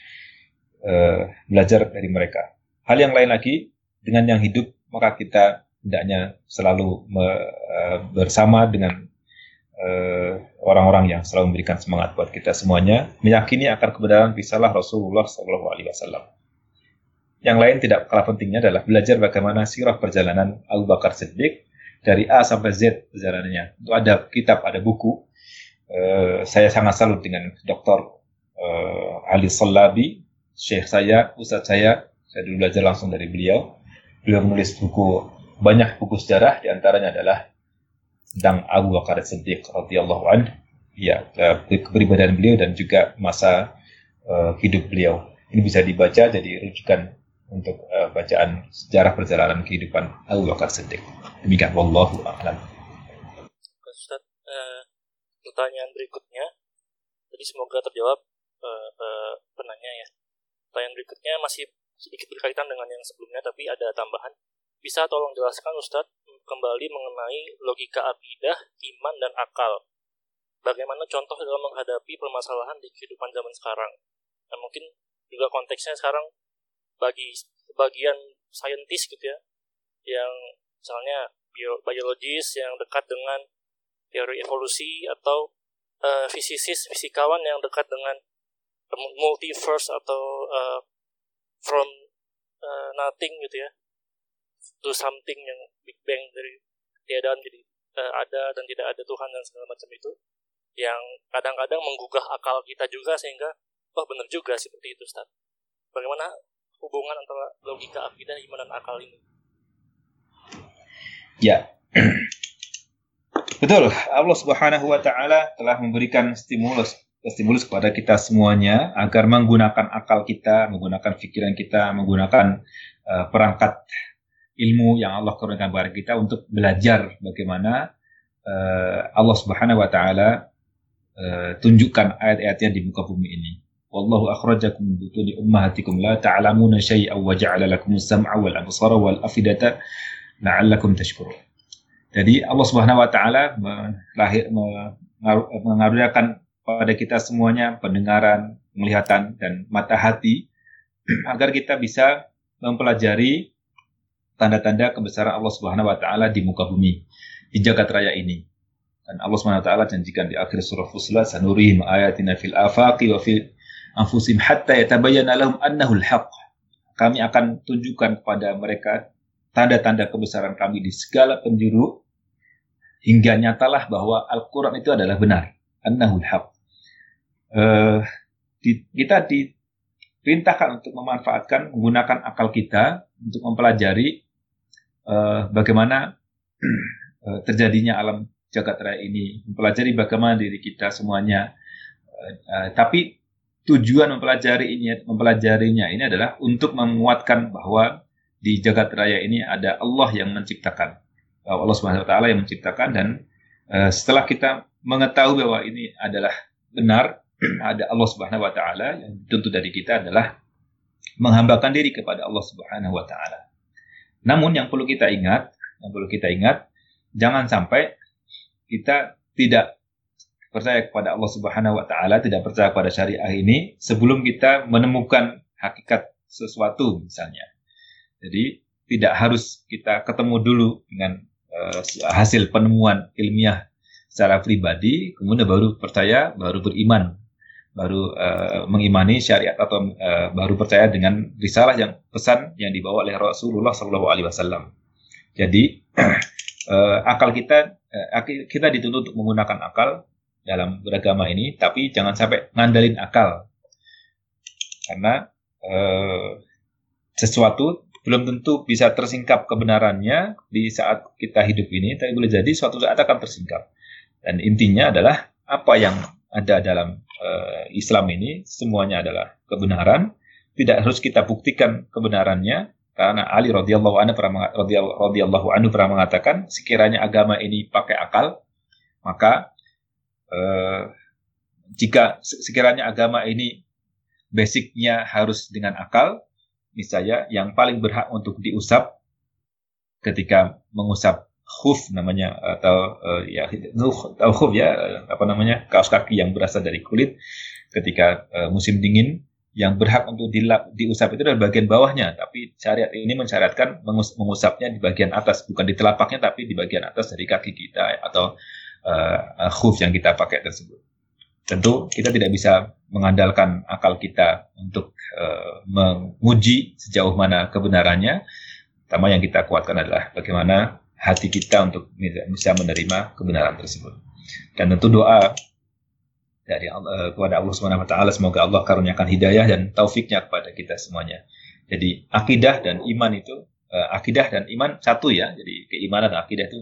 Uh, belajar dari mereka. Hal yang lain lagi, dengan yang hidup, maka kita hendaknya selalu me, uh, bersama dengan eh, orang-orang uh, yang selalu memberikan semangat buat kita semuanya, meyakini akan kebenaran risalah Rasulullah SAW. Yang lain tidak kalah pentingnya adalah belajar bagaimana sirah perjalanan Abu Bakar Siddiq dari A sampai Z perjalanannya. Itu ada kitab, ada buku Eh, saya sangat salut dengan Dr. Uh, eh, Ali Salabi, Syekh saya, Ustadz saya, saya dulu belajar langsung dari beliau. Beliau menulis buku, banyak buku sejarah, di antaranya adalah tentang Abu Bakar Siddiq radhiyallahu anhu, ya, kepribadian beliau dan juga masa uh, hidup beliau. Ini bisa dibaca jadi rujukan untuk uh, bacaan sejarah perjalanan kehidupan Abu Bakar Siddiq. Demikian, wallahu a'lam pertanyaan berikutnya. Jadi semoga terjawab uh, uh, penanya ya. Pertanyaan berikutnya masih sedikit berkaitan dengan yang sebelumnya, tapi ada tambahan. Bisa tolong jelaskan Ustadz kembali mengenai logika akidah, iman, dan akal. Bagaimana contoh dalam menghadapi permasalahan di kehidupan zaman sekarang? Dan mungkin juga konteksnya sekarang bagi sebagian saintis gitu ya, yang misalnya biologis yang dekat dengan teori evolusi atau uh, fisikis fisikawan yang dekat dengan multiverse atau uh, from uh, nothing gitu ya to something yang big bang dari tiadaan jadi uh, ada dan tidak ada Tuhan dan segala macam itu yang kadang-kadang menggugah akal kita juga sehingga wah benar juga seperti itu Ustaz. Bagaimana hubungan antara logika akidah, iman dan akal ini? Ya. Betul, Allah Subhanahu wa taala telah memberikan stimulus stimulus kepada kita semuanya agar menggunakan akal kita, menggunakan pikiran kita, menggunakan uh, perangkat ilmu yang Allah kurniakan kepada kita untuk belajar bagaimana uh, Allah Subhanahu wa taala uh, tunjukkan ayat-ayatnya di muka bumi ini. Wallahu akhrajakum min butuni ummahatikum la ta'lamuna syai'an wa ja'ala lakum as-sam'a wal absara wal afidata la'allakum tashkurun. Jadi Allah Subhanahu wa taala mengaruniakan pada kita semuanya pendengaran, penglihatan dan mata hati agar kita bisa mempelajari tanda-tanda kebesaran Allah Subhanahu wa taala di muka bumi, di jagat raya ini. Dan Allah Subhanahu wa taala janjikan di akhir surah Fussilat sanurihim ayatina fil afaqi wa fil anfusihim hatta yatabayyana lahum annahu al-haq. Kami akan tunjukkan kepada mereka tanda-tanda kebesaran kami di segala penjuru hingga nyatalah bahwa Al-Quran itu adalah benar. Annahul haq. Uh, di, kita diperintahkan untuk memanfaatkan, menggunakan akal kita untuk mempelajari uh, bagaimana uh, terjadinya alam jagat raya ini, mempelajari bagaimana diri kita semuanya. Uh, uh, tapi tujuan mempelajari ini, mempelajarinya ini adalah untuk menguatkan bahwa di jagat raya ini ada Allah yang menciptakan. Allah Subhanahu wa taala yang menciptakan dan uh, setelah kita mengetahui bahwa ini adalah benar ada Allah Subhanahu wa taala yang tentu dari kita adalah menghambakan diri kepada Allah Subhanahu wa taala. Namun yang perlu kita ingat, yang perlu kita ingat, jangan sampai kita tidak percaya kepada Allah Subhanahu wa taala, tidak percaya pada syariah ini sebelum kita menemukan hakikat sesuatu misalnya. Jadi tidak harus kita ketemu dulu dengan uh, hasil penemuan ilmiah secara pribadi, kemudian baru percaya, baru beriman, baru uh, mengimani syariat atau uh, baru percaya dengan risalah yang pesan yang dibawa oleh Rasulullah Shallallahu Alaihi Wasallam. Jadi uh, akal kita uh, kita dituntut untuk menggunakan akal dalam beragama ini, tapi jangan sampai ngandalin akal karena uh, sesuatu belum tentu bisa tersingkap kebenarannya di saat kita hidup ini, tapi boleh jadi suatu saat akan tersingkap. Dan intinya adalah apa yang ada dalam uh, Islam ini semuanya adalah kebenaran. Tidak harus kita buktikan kebenarannya karena Ali radhiyallahu anhu pernah anhu pernah mengatakan sekiranya agama ini pakai akal maka uh, jika sekiranya agama ini basicnya harus dengan akal misalnya yang paling berhak untuk diusap ketika mengusap khuf namanya atau uh, ya atau khuf ya apa namanya kaos kaki yang berasal dari kulit ketika uh, musim dingin yang berhak untuk dilap, diusap itu adalah bagian bawahnya. Tapi syariat ini mensyaratkan mengus, mengusapnya di bagian atas bukan di telapaknya tapi di bagian atas dari kaki kita atau uh, khuf yang kita pakai tersebut tentu kita tidak bisa mengandalkan akal kita untuk uh, menguji sejauh mana kebenarannya. Pertama yang kita kuatkan adalah bagaimana hati kita untuk bisa menerima kebenaran tersebut. Dan tentu doa dari Allah, kepada Allah Subhanahu wa taala semoga Allah karuniakan hidayah dan taufiknya kepada kita semuanya. Jadi akidah dan iman itu uh, akidah dan iman satu ya. Jadi keimanan dan akidah itu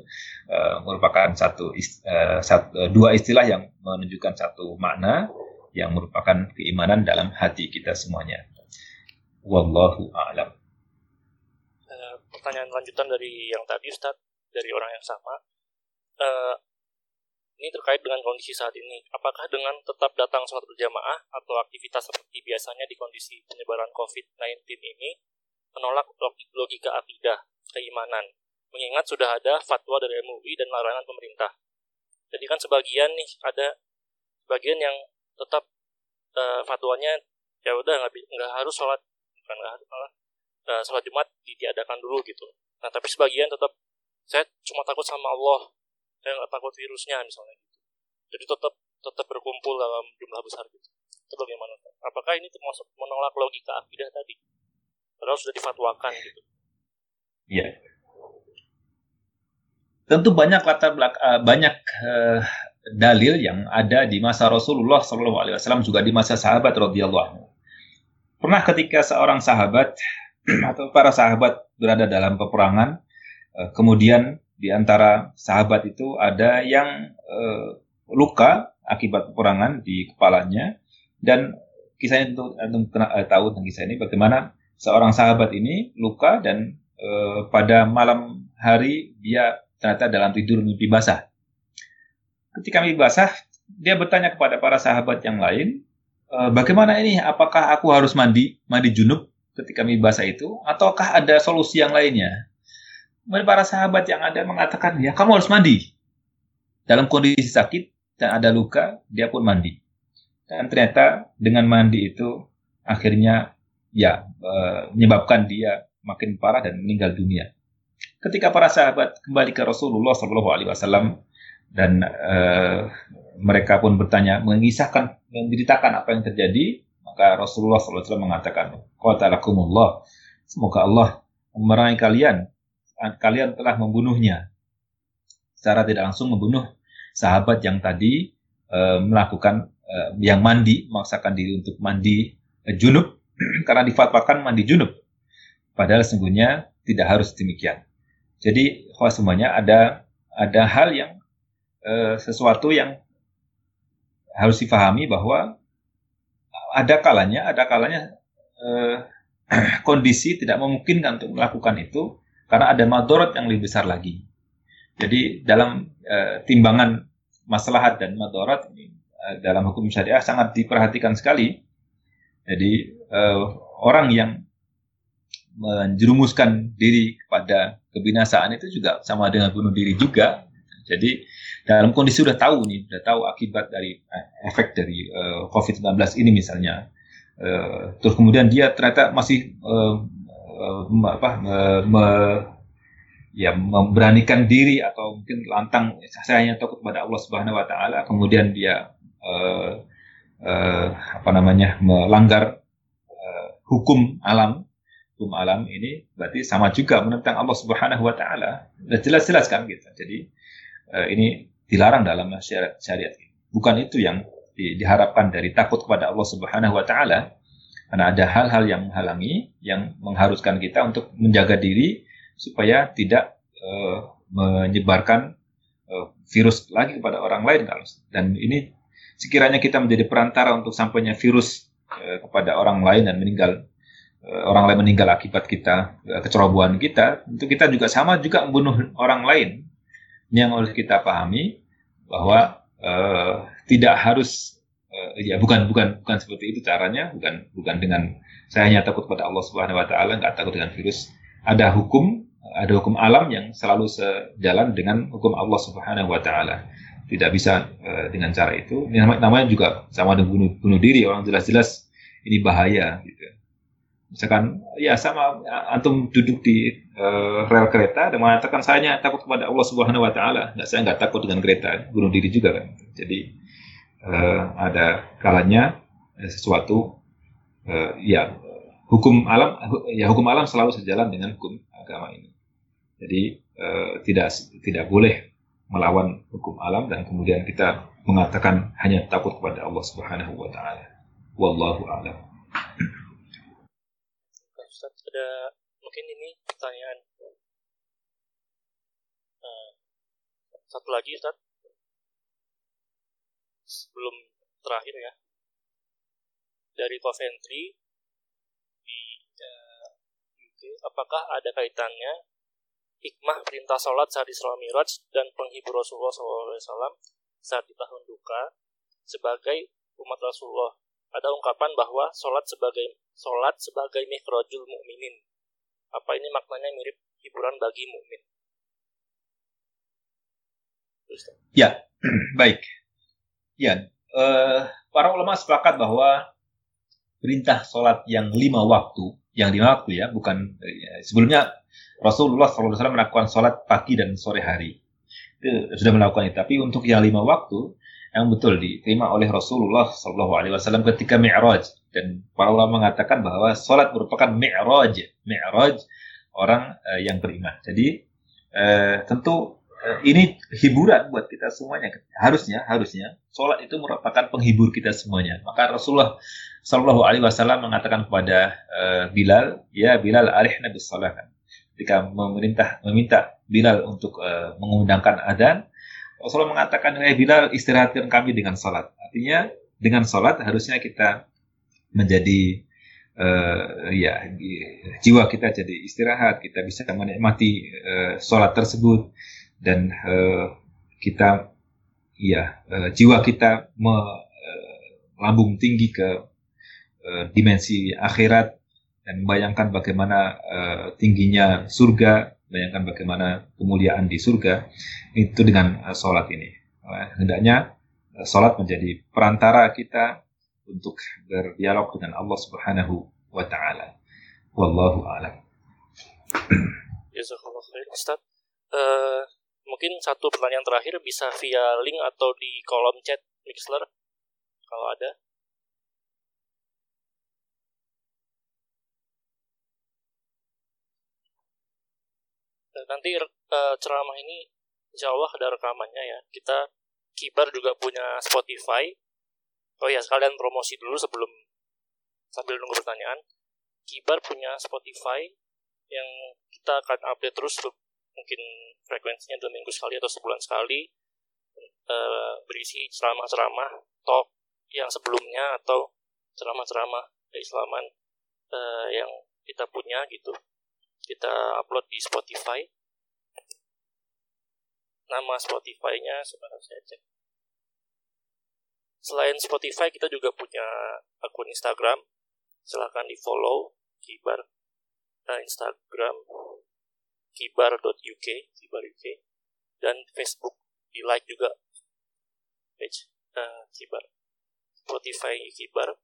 uh, merupakan satu, uh, satu uh, dua istilah yang menunjukkan satu makna yang merupakan keimanan dalam hati kita semuanya. Wallahu a'lam. Uh, pertanyaan lanjutan dari yang tadi Ustaz dari orang yang sama. Uh, ini terkait dengan kondisi saat ini. Apakah dengan tetap datang sholat berjamaah atau aktivitas seperti biasanya di kondisi penyebaran COVID-19 ini menolak logika akidah, keimanan, mengingat sudah ada fatwa dari MUI dan larangan pemerintah. Jadi kan sebagian nih ada sebagian yang tetap uh, fatwanya ya udah nggak nggak harus sholat bukan nggak harus malah uh, sholat jumat ditiadakan dulu gitu. Nah tapi sebagian tetap saya cuma takut sama Allah, saya nggak takut virusnya misalnya gitu. Jadi tetap tetap berkumpul dalam jumlah besar gitu. Itu bagaimana? Apakah ini termasuk menolak logika akidah tadi? Padahal sudah difatwakan gitu. Iya. Tentu banyak latar belakang uh, banyak uh, dalil yang ada di masa Rasulullah SAW juga di masa sahabat radhiyallahu. Pernah ketika seorang sahabat atau para sahabat berada dalam peperangan, uh, kemudian di antara sahabat itu ada yang uh, luka akibat peperangan di kepalanya dan kisahnya tentu, tentu tahu tentang kisah ini bagaimana seorang sahabat ini luka dan e, pada malam hari dia ternyata dalam tidur mimpi basah. Ketika mimpi basah, dia bertanya kepada para sahabat yang lain, e, bagaimana ini? Apakah aku harus mandi, mandi junub ketika mimpi basah itu, ataukah ada solusi yang lainnya? Kemudian para sahabat yang ada mengatakan, ya kamu harus mandi. Dalam kondisi sakit dan ada luka, dia pun mandi. Dan ternyata dengan mandi itu akhirnya ya uh, menyebabkan dia makin parah dan meninggal dunia. Ketika para sahabat kembali ke Rasulullah Shallallahu Alaihi Wasallam dan uh, mereka pun bertanya, mengisahkan, menceritakan apa yang terjadi, maka Rasulullah SAW mengatakan, Qatalakumullah, semoga Allah memerangi kalian, kalian telah membunuhnya. Secara tidak langsung membunuh sahabat yang tadi uh, melakukan uh, yang mandi, memaksakan diri untuk mandi uh, junub, karena difatwakan mandi junub. Padahal sesungguhnya tidak harus demikian. Jadi, semuanya ada ada hal yang e, sesuatu yang harus difahami bahwa ada kalanya ada kalanya e, kondisi tidak memungkinkan untuk melakukan itu karena ada madorot yang lebih besar lagi. Jadi dalam e, timbangan maslahat dan madorot ini dalam hukum syariah sangat diperhatikan sekali. Jadi uh, orang yang menjerumuskan diri kepada kebinasaan itu juga sama dengan bunuh diri juga. Jadi dalam kondisi sudah tahu nih, sudah tahu akibat dari eh, efek dari uh, COVID-19 ini misalnya, uh, terus kemudian dia ternyata masih uh, uh, apa, uh, me, ya memberanikan diri atau mungkin lantang saya hanya takut kepada Allah Subhanahu Wa Taala, kemudian dia uh, uh, apa namanya melanggar uh, hukum alam hukum alam ini berarti sama juga menentang Allah Subhanahu wa taala. Sudah jelas-jelas kan gitu. Jadi uh, ini dilarang dalam syariat syariat. Bukan itu yang di, diharapkan dari takut kepada Allah Subhanahu wa taala. Karena ada hal-hal yang menghalangi yang mengharuskan kita untuk menjaga diri supaya tidak uh, menyebarkan uh, virus lagi kepada orang lain dan ini sekiranya kita menjadi perantara untuk sampainya virus uh, kepada orang lain dan meninggal orang lain meninggal akibat kita kecerobohan kita, itu kita juga sama juga membunuh orang lain. Yang harus kita pahami bahwa uh, tidak harus ya bukan bukan bukan seperti itu caranya bukan bukan dengan saya hanya takut pada Allah Subhanahu Wa Taala nggak takut dengan virus ada hukum ada hukum alam yang selalu sejalan dengan hukum Allah Subhanahu Wa Taala tidak bisa uh, dengan cara itu ini namanya juga sama dengan bunuh, bunuh diri orang jelas-jelas ini bahaya gitu misalkan ya sama antum duduk di uh, rel kereta dan mengatakan saya takut kepada Allah Subhanahu wa taala. Nggak saya nggak takut dengan kereta, bunuh diri juga kan. Jadi uh, ada kalanya sesuatu uh, ya hukum alam ya hukum alam selalu sejalan dengan hukum agama ini. Jadi uh, tidak tidak boleh melawan hukum alam dan kemudian kita mengatakan hanya takut kepada Allah Subhanahu wa taala. Wallahu a'lam. Ada mungkin ini pertanyaan. Uh, satu lagi Ustaz. Sebelum terakhir ya. Dari Coventry di eh, UK apakah ada kaitannya hikmah perintah sholat saat Isra Miraj dan penghibur Rasulullah SAW saat di tahun duka sebagai umat Rasulullah ada ungkapan bahwa sholat sebagai sholat sebagai mihrajul mukminin. Apa ini maknanya mirip hiburan bagi mukmin? Ya, baik. Ya, uh, para ulama sepakat bahwa perintah sholat yang lima waktu, yang lima waktu ya, bukan ya, sebelumnya Rasulullah SAW melakukan sholat pagi dan sore hari. Itu sudah melakukan itu. Tapi untuk yang lima waktu, yang betul diterima oleh Rasulullah SAW ketika Mi'raj dan para ulama mengatakan bahwa sholat merupakan Mi'raj, Mi'raj orang uh, yang beriman. Jadi uh, tentu uh, ini hiburan buat kita semuanya. Harusnya, harusnya sholat itu merupakan penghibur kita semuanya. Maka Rasulullah Shallallahu Alaihi Wasallam mengatakan kepada uh, Bilal, ya Bilal alih nabi. Ketika memerintah meminta Bilal untuk uh, mengundangkan adzan, Rasulullah mengatakan, "Hai Bilal, istirahatkan kami dengan salat." Artinya dengan salat harusnya kita menjadi uh, ya jiwa kita jadi istirahat, kita bisa menikmati uh, salat tersebut dan uh, kita ya uh, jiwa kita melambung tinggi ke uh, dimensi akhirat dan membayangkan bagaimana uh, tingginya surga bayangkan bagaimana kemuliaan di surga itu dengan uh, sholat ini. Uh, hendaknya uh, sholat menjadi perantara kita untuk berdialog dengan Allah Subhanahu wa taala. Wallahu a'lam. Ustaz. Uh, mungkin satu pertanyaan terakhir bisa via link atau di kolom chat Mixler kalau ada. Nanti uh, ceramah ini insya Allah ada rekamannya ya. Kita Kibar juga punya Spotify. Oh ya, sekalian promosi dulu sebelum sambil nunggu pertanyaan. Kibar punya Spotify yang kita akan update terus mungkin frekuensinya dua minggu sekali atau sebulan sekali uh, berisi ceramah-ceramah talk yang sebelumnya atau ceramah-ceramah keislaman uh, yang kita punya gitu kita upload di Spotify. Nama Spotify-nya sebentar saya cek. Selain Spotify kita juga punya akun Instagram. Silahkan di follow kibar uh, Instagram kibar.uk kibar.uk dan Facebook di like juga page uh, kibar. Spotify kibar.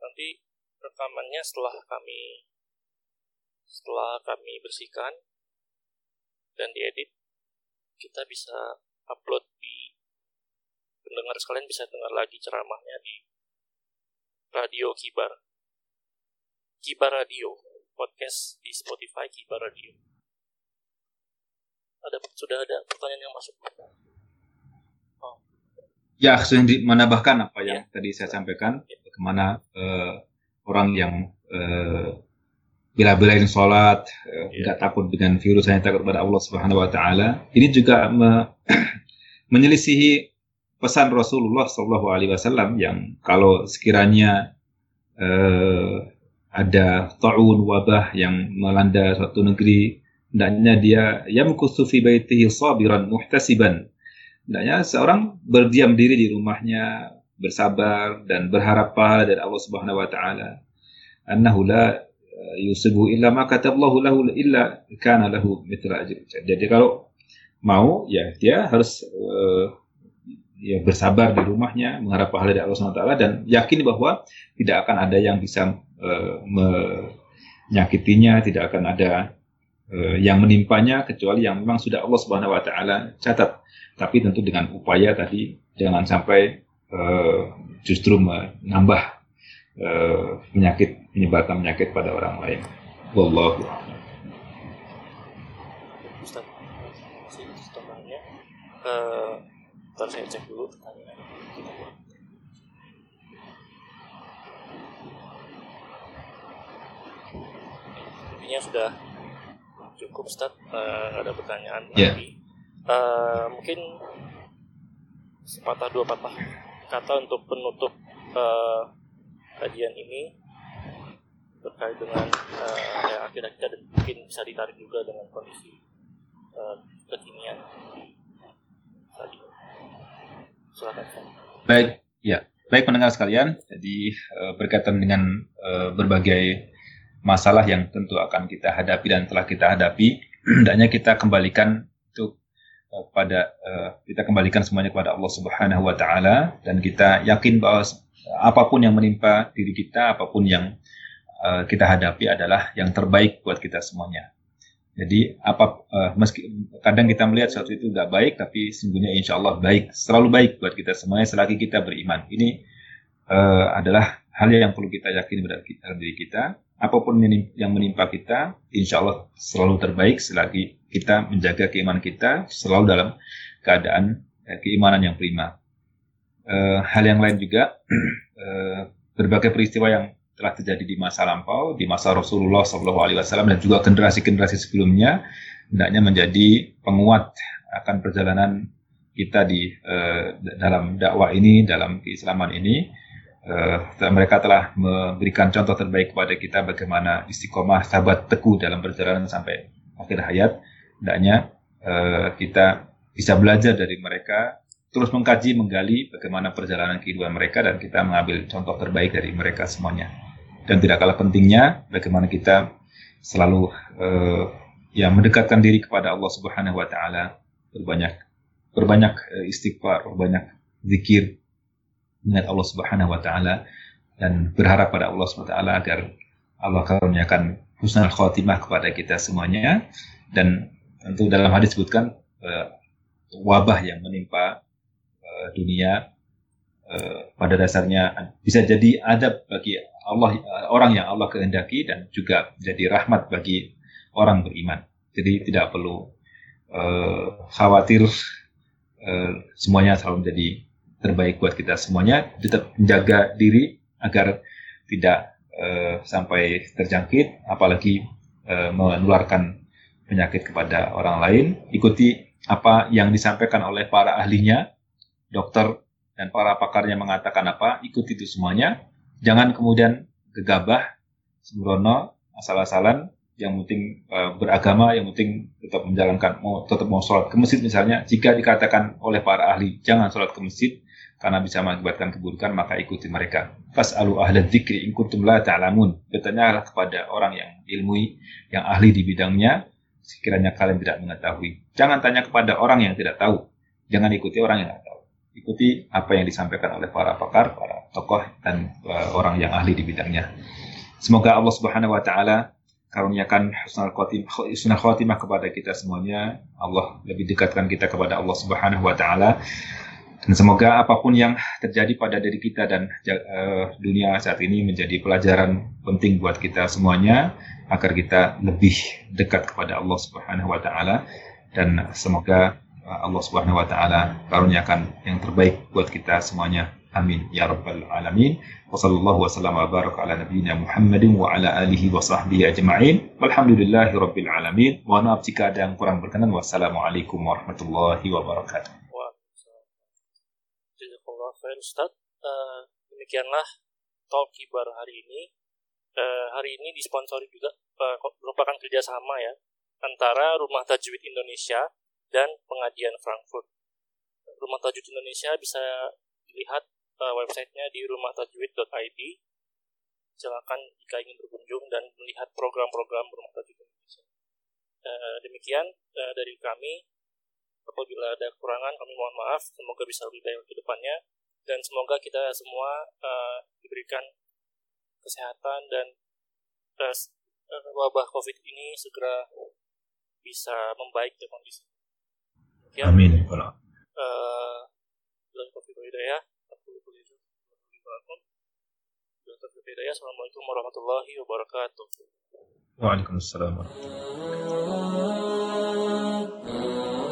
Nanti rekamannya setelah kami setelah kami bersihkan dan diedit kita bisa upload di pendengar sekalian bisa dengar lagi ceramahnya di radio Kibar Kibar Radio podcast di Spotify Kibar Radio ada sudah ada pertanyaan yang masuk oh. ya saya menambahkan apa yang ya. tadi saya sampaikan ya. bagaimana uh, orang yang uh, bila-bilain sholat, eh, nggak yeah. takut dengan virus, hanya takut pada Allah Subhanahu Wa Taala. Ini juga me menyelisihi pesan Rasulullah Shallallahu Alaihi Wasallam yang kalau sekiranya uh, ada taun wabah yang melanda suatu negeri, hendaknya dia yamkusu fi baitihi sabiran muhtasiban. Hendaknya seorang berdiam diri di rumahnya, bersabar dan berharap pahala dari Allah Subhanahu wa taala. Annahu la yusibu illa ma kataballahu lahu illa kana lahu ajr. Jadi kalau mau ya dia harus uh, ya bersabar di rumahnya mengharap pahala dari Allah SWT dan yakin bahwa tidak akan ada yang bisa uh, menyakitinya, tidak akan ada uh, yang menimpanya kecuali yang memang sudah Allah Subhanahu wa taala catat. Tapi tentu dengan upaya tadi jangan sampai uh, justru menambah uh, penyakit menyebarkan penyakit pada orang lain. Wallahu Ustaz, uh, ntar saya cek dulu pertanyaan. Intinya sudah cukup Ustaz, uh, ada pertanyaan yeah. lagi. Uh, mungkin sepatah dua patah kata untuk penutup uh, kajian ini terkait dengan uh, ya akhirnya kita mungkin bisa ditarik juga dengan kondisi uh, kekinian tadi. Silakan. Baik, ya. Baik pendengar sekalian, jadi uh, berkaitan dengan berbagai masalah yang tentu akan kita hadapi dan telah kita hadapi, hendaknya kita kembalikan uh, pada kita kembalikan semuanya kepada Allah Subhanahu wa taala dan kita yakin bahwa apa pun yang menimpa diri kita, apa pun yang uh, kita hadapi adalah yang terbaik buat kita semuanya. Jadi apa uh, meski kadang kita melihat sesuatu itu nggak baik, tapi sungguhnya insya Allah baik, selalu baik buat kita semuanya selagi kita beriman. Ini uh, adalah hal yang perlu kita yakini pada diri kita. Apa pun yang menimpa kita, insya Allah selalu terbaik selagi kita menjaga keimanan kita selalu dalam keadaan eh, keimanan yang prima uh, hal yang lain juga uh, berbagai peristiwa yang telah terjadi di masa lampau, di masa Rasulullah SAW dan juga generasi-generasi sebelumnya hendaknya menjadi penguat akan perjalanan kita di uh, dalam dakwah ini, dalam keislaman ini. Uh, mereka telah memberikan contoh terbaik kepada kita bagaimana istiqomah, sahabat teguh dalam perjalanan sampai akhir hayat. Hendaknya uh, kita bisa belajar dari mereka terus mengkaji, menggali bagaimana perjalanan kehidupan mereka dan kita mengambil contoh terbaik dari mereka semuanya. Dan tidak kalah pentingnya bagaimana kita selalu uh, ya mendekatkan diri kepada Allah Subhanahu wa taala, berbanyak berbanyak uh, istighfar, berbanyak zikir ingat Allah Subhanahu wa taala dan berharap pada Allah Subhanahu wa taala agar Allah karuniakan husnul khotimah kepada kita semuanya. Dan tentu dalam hadis disebutkan uh, wabah yang menimpa uh, dunia uh, pada dasarnya bisa jadi adab bagi Allah orang yang Allah kehendaki dan juga jadi rahmat bagi orang beriman. Jadi tidak perlu uh, khawatir uh, semuanya selalu menjadi terbaik buat kita semuanya. Tetap menjaga diri agar tidak uh, sampai terjangkit, apalagi uh, menularkan penyakit kepada orang lain. Ikuti apa yang disampaikan oleh para ahlinya dokter dan para pakarnya mengatakan apa, ikuti itu semuanya. Jangan kemudian gegabah, sembrono, asal-asalan, yang penting uh, beragama, yang penting tetap menjalankan, mau tetap mau sholat ke masjid misalnya, jika dikatakan oleh para ahli jangan sholat ke masjid karena bisa mengakibatkan keburukan, maka ikuti mereka. Fas'alu ahla dzikri in kuntum la ta'lamun. Bertanyalah kepada orang yang ilmui, yang ahli di bidangnya, sekiranya kalian tidak mengetahui. Jangan tanya kepada orang yang tidak tahu. Jangan ikuti orang yang tidak tahu. Ikuti apa yang disampaikan oleh para pakar, para tokoh, dan uh, orang yang ahli di bidangnya. Semoga Allah Subhanahu wa taala karuniakan husnul khotimah, kepada kita semuanya. Allah lebih dekatkan kita kepada Allah Subhanahu wa taala. Dan semoga apa pun yang terjadi pada diri kita dan uh, dunia saat ini menjadi pelajaran penting buat kita semuanya agar kita lebih dekat kepada Allah Subhanahu wa taala dan semoga Allah Subhanahu wa taala karuniakan yang terbaik buat kita semuanya. Amin ya rabbal alamin. Wa sallallahu wa sallam wa baraka ala nabiyyina Muhammadin wa ala alihi wa sahbihi ajma'in. Walhamdulillahi rabbil alamin. Mohon maaf jika ada yang kurang berkenan. Wassalamualaikum warahmatullahi wabarakatuh. Jazakallah khair Ustaz. Uh, demikianlah talk kibar hari ini. Uh, hari ini disponsori juga uh, merupakan kerjasama ya antara Rumah Tajwid Indonesia dan Pengajian Frankfurt. Rumah Tajwid Indonesia bisa dilihat uh, websitenya di rumahtajwid.id. Silakan jika ingin berkunjung dan melihat program-program Rumah Tajwid Indonesia. Uh, demikian uh, dari kami. Apabila ada kekurangan, kami mohon maaf. Semoga bisa lebih baik ke depannya. Dan semoga kita semua uh, diberikan kesehatan dan uh, wabah COVID ini segera bisa membaik ya kondisi. Ya. Amin. Uh, hidayah. Assalamualaikum warahmatullahi wabarakatuh. Waalaikumsalam warahmatullahi wabarakatuh.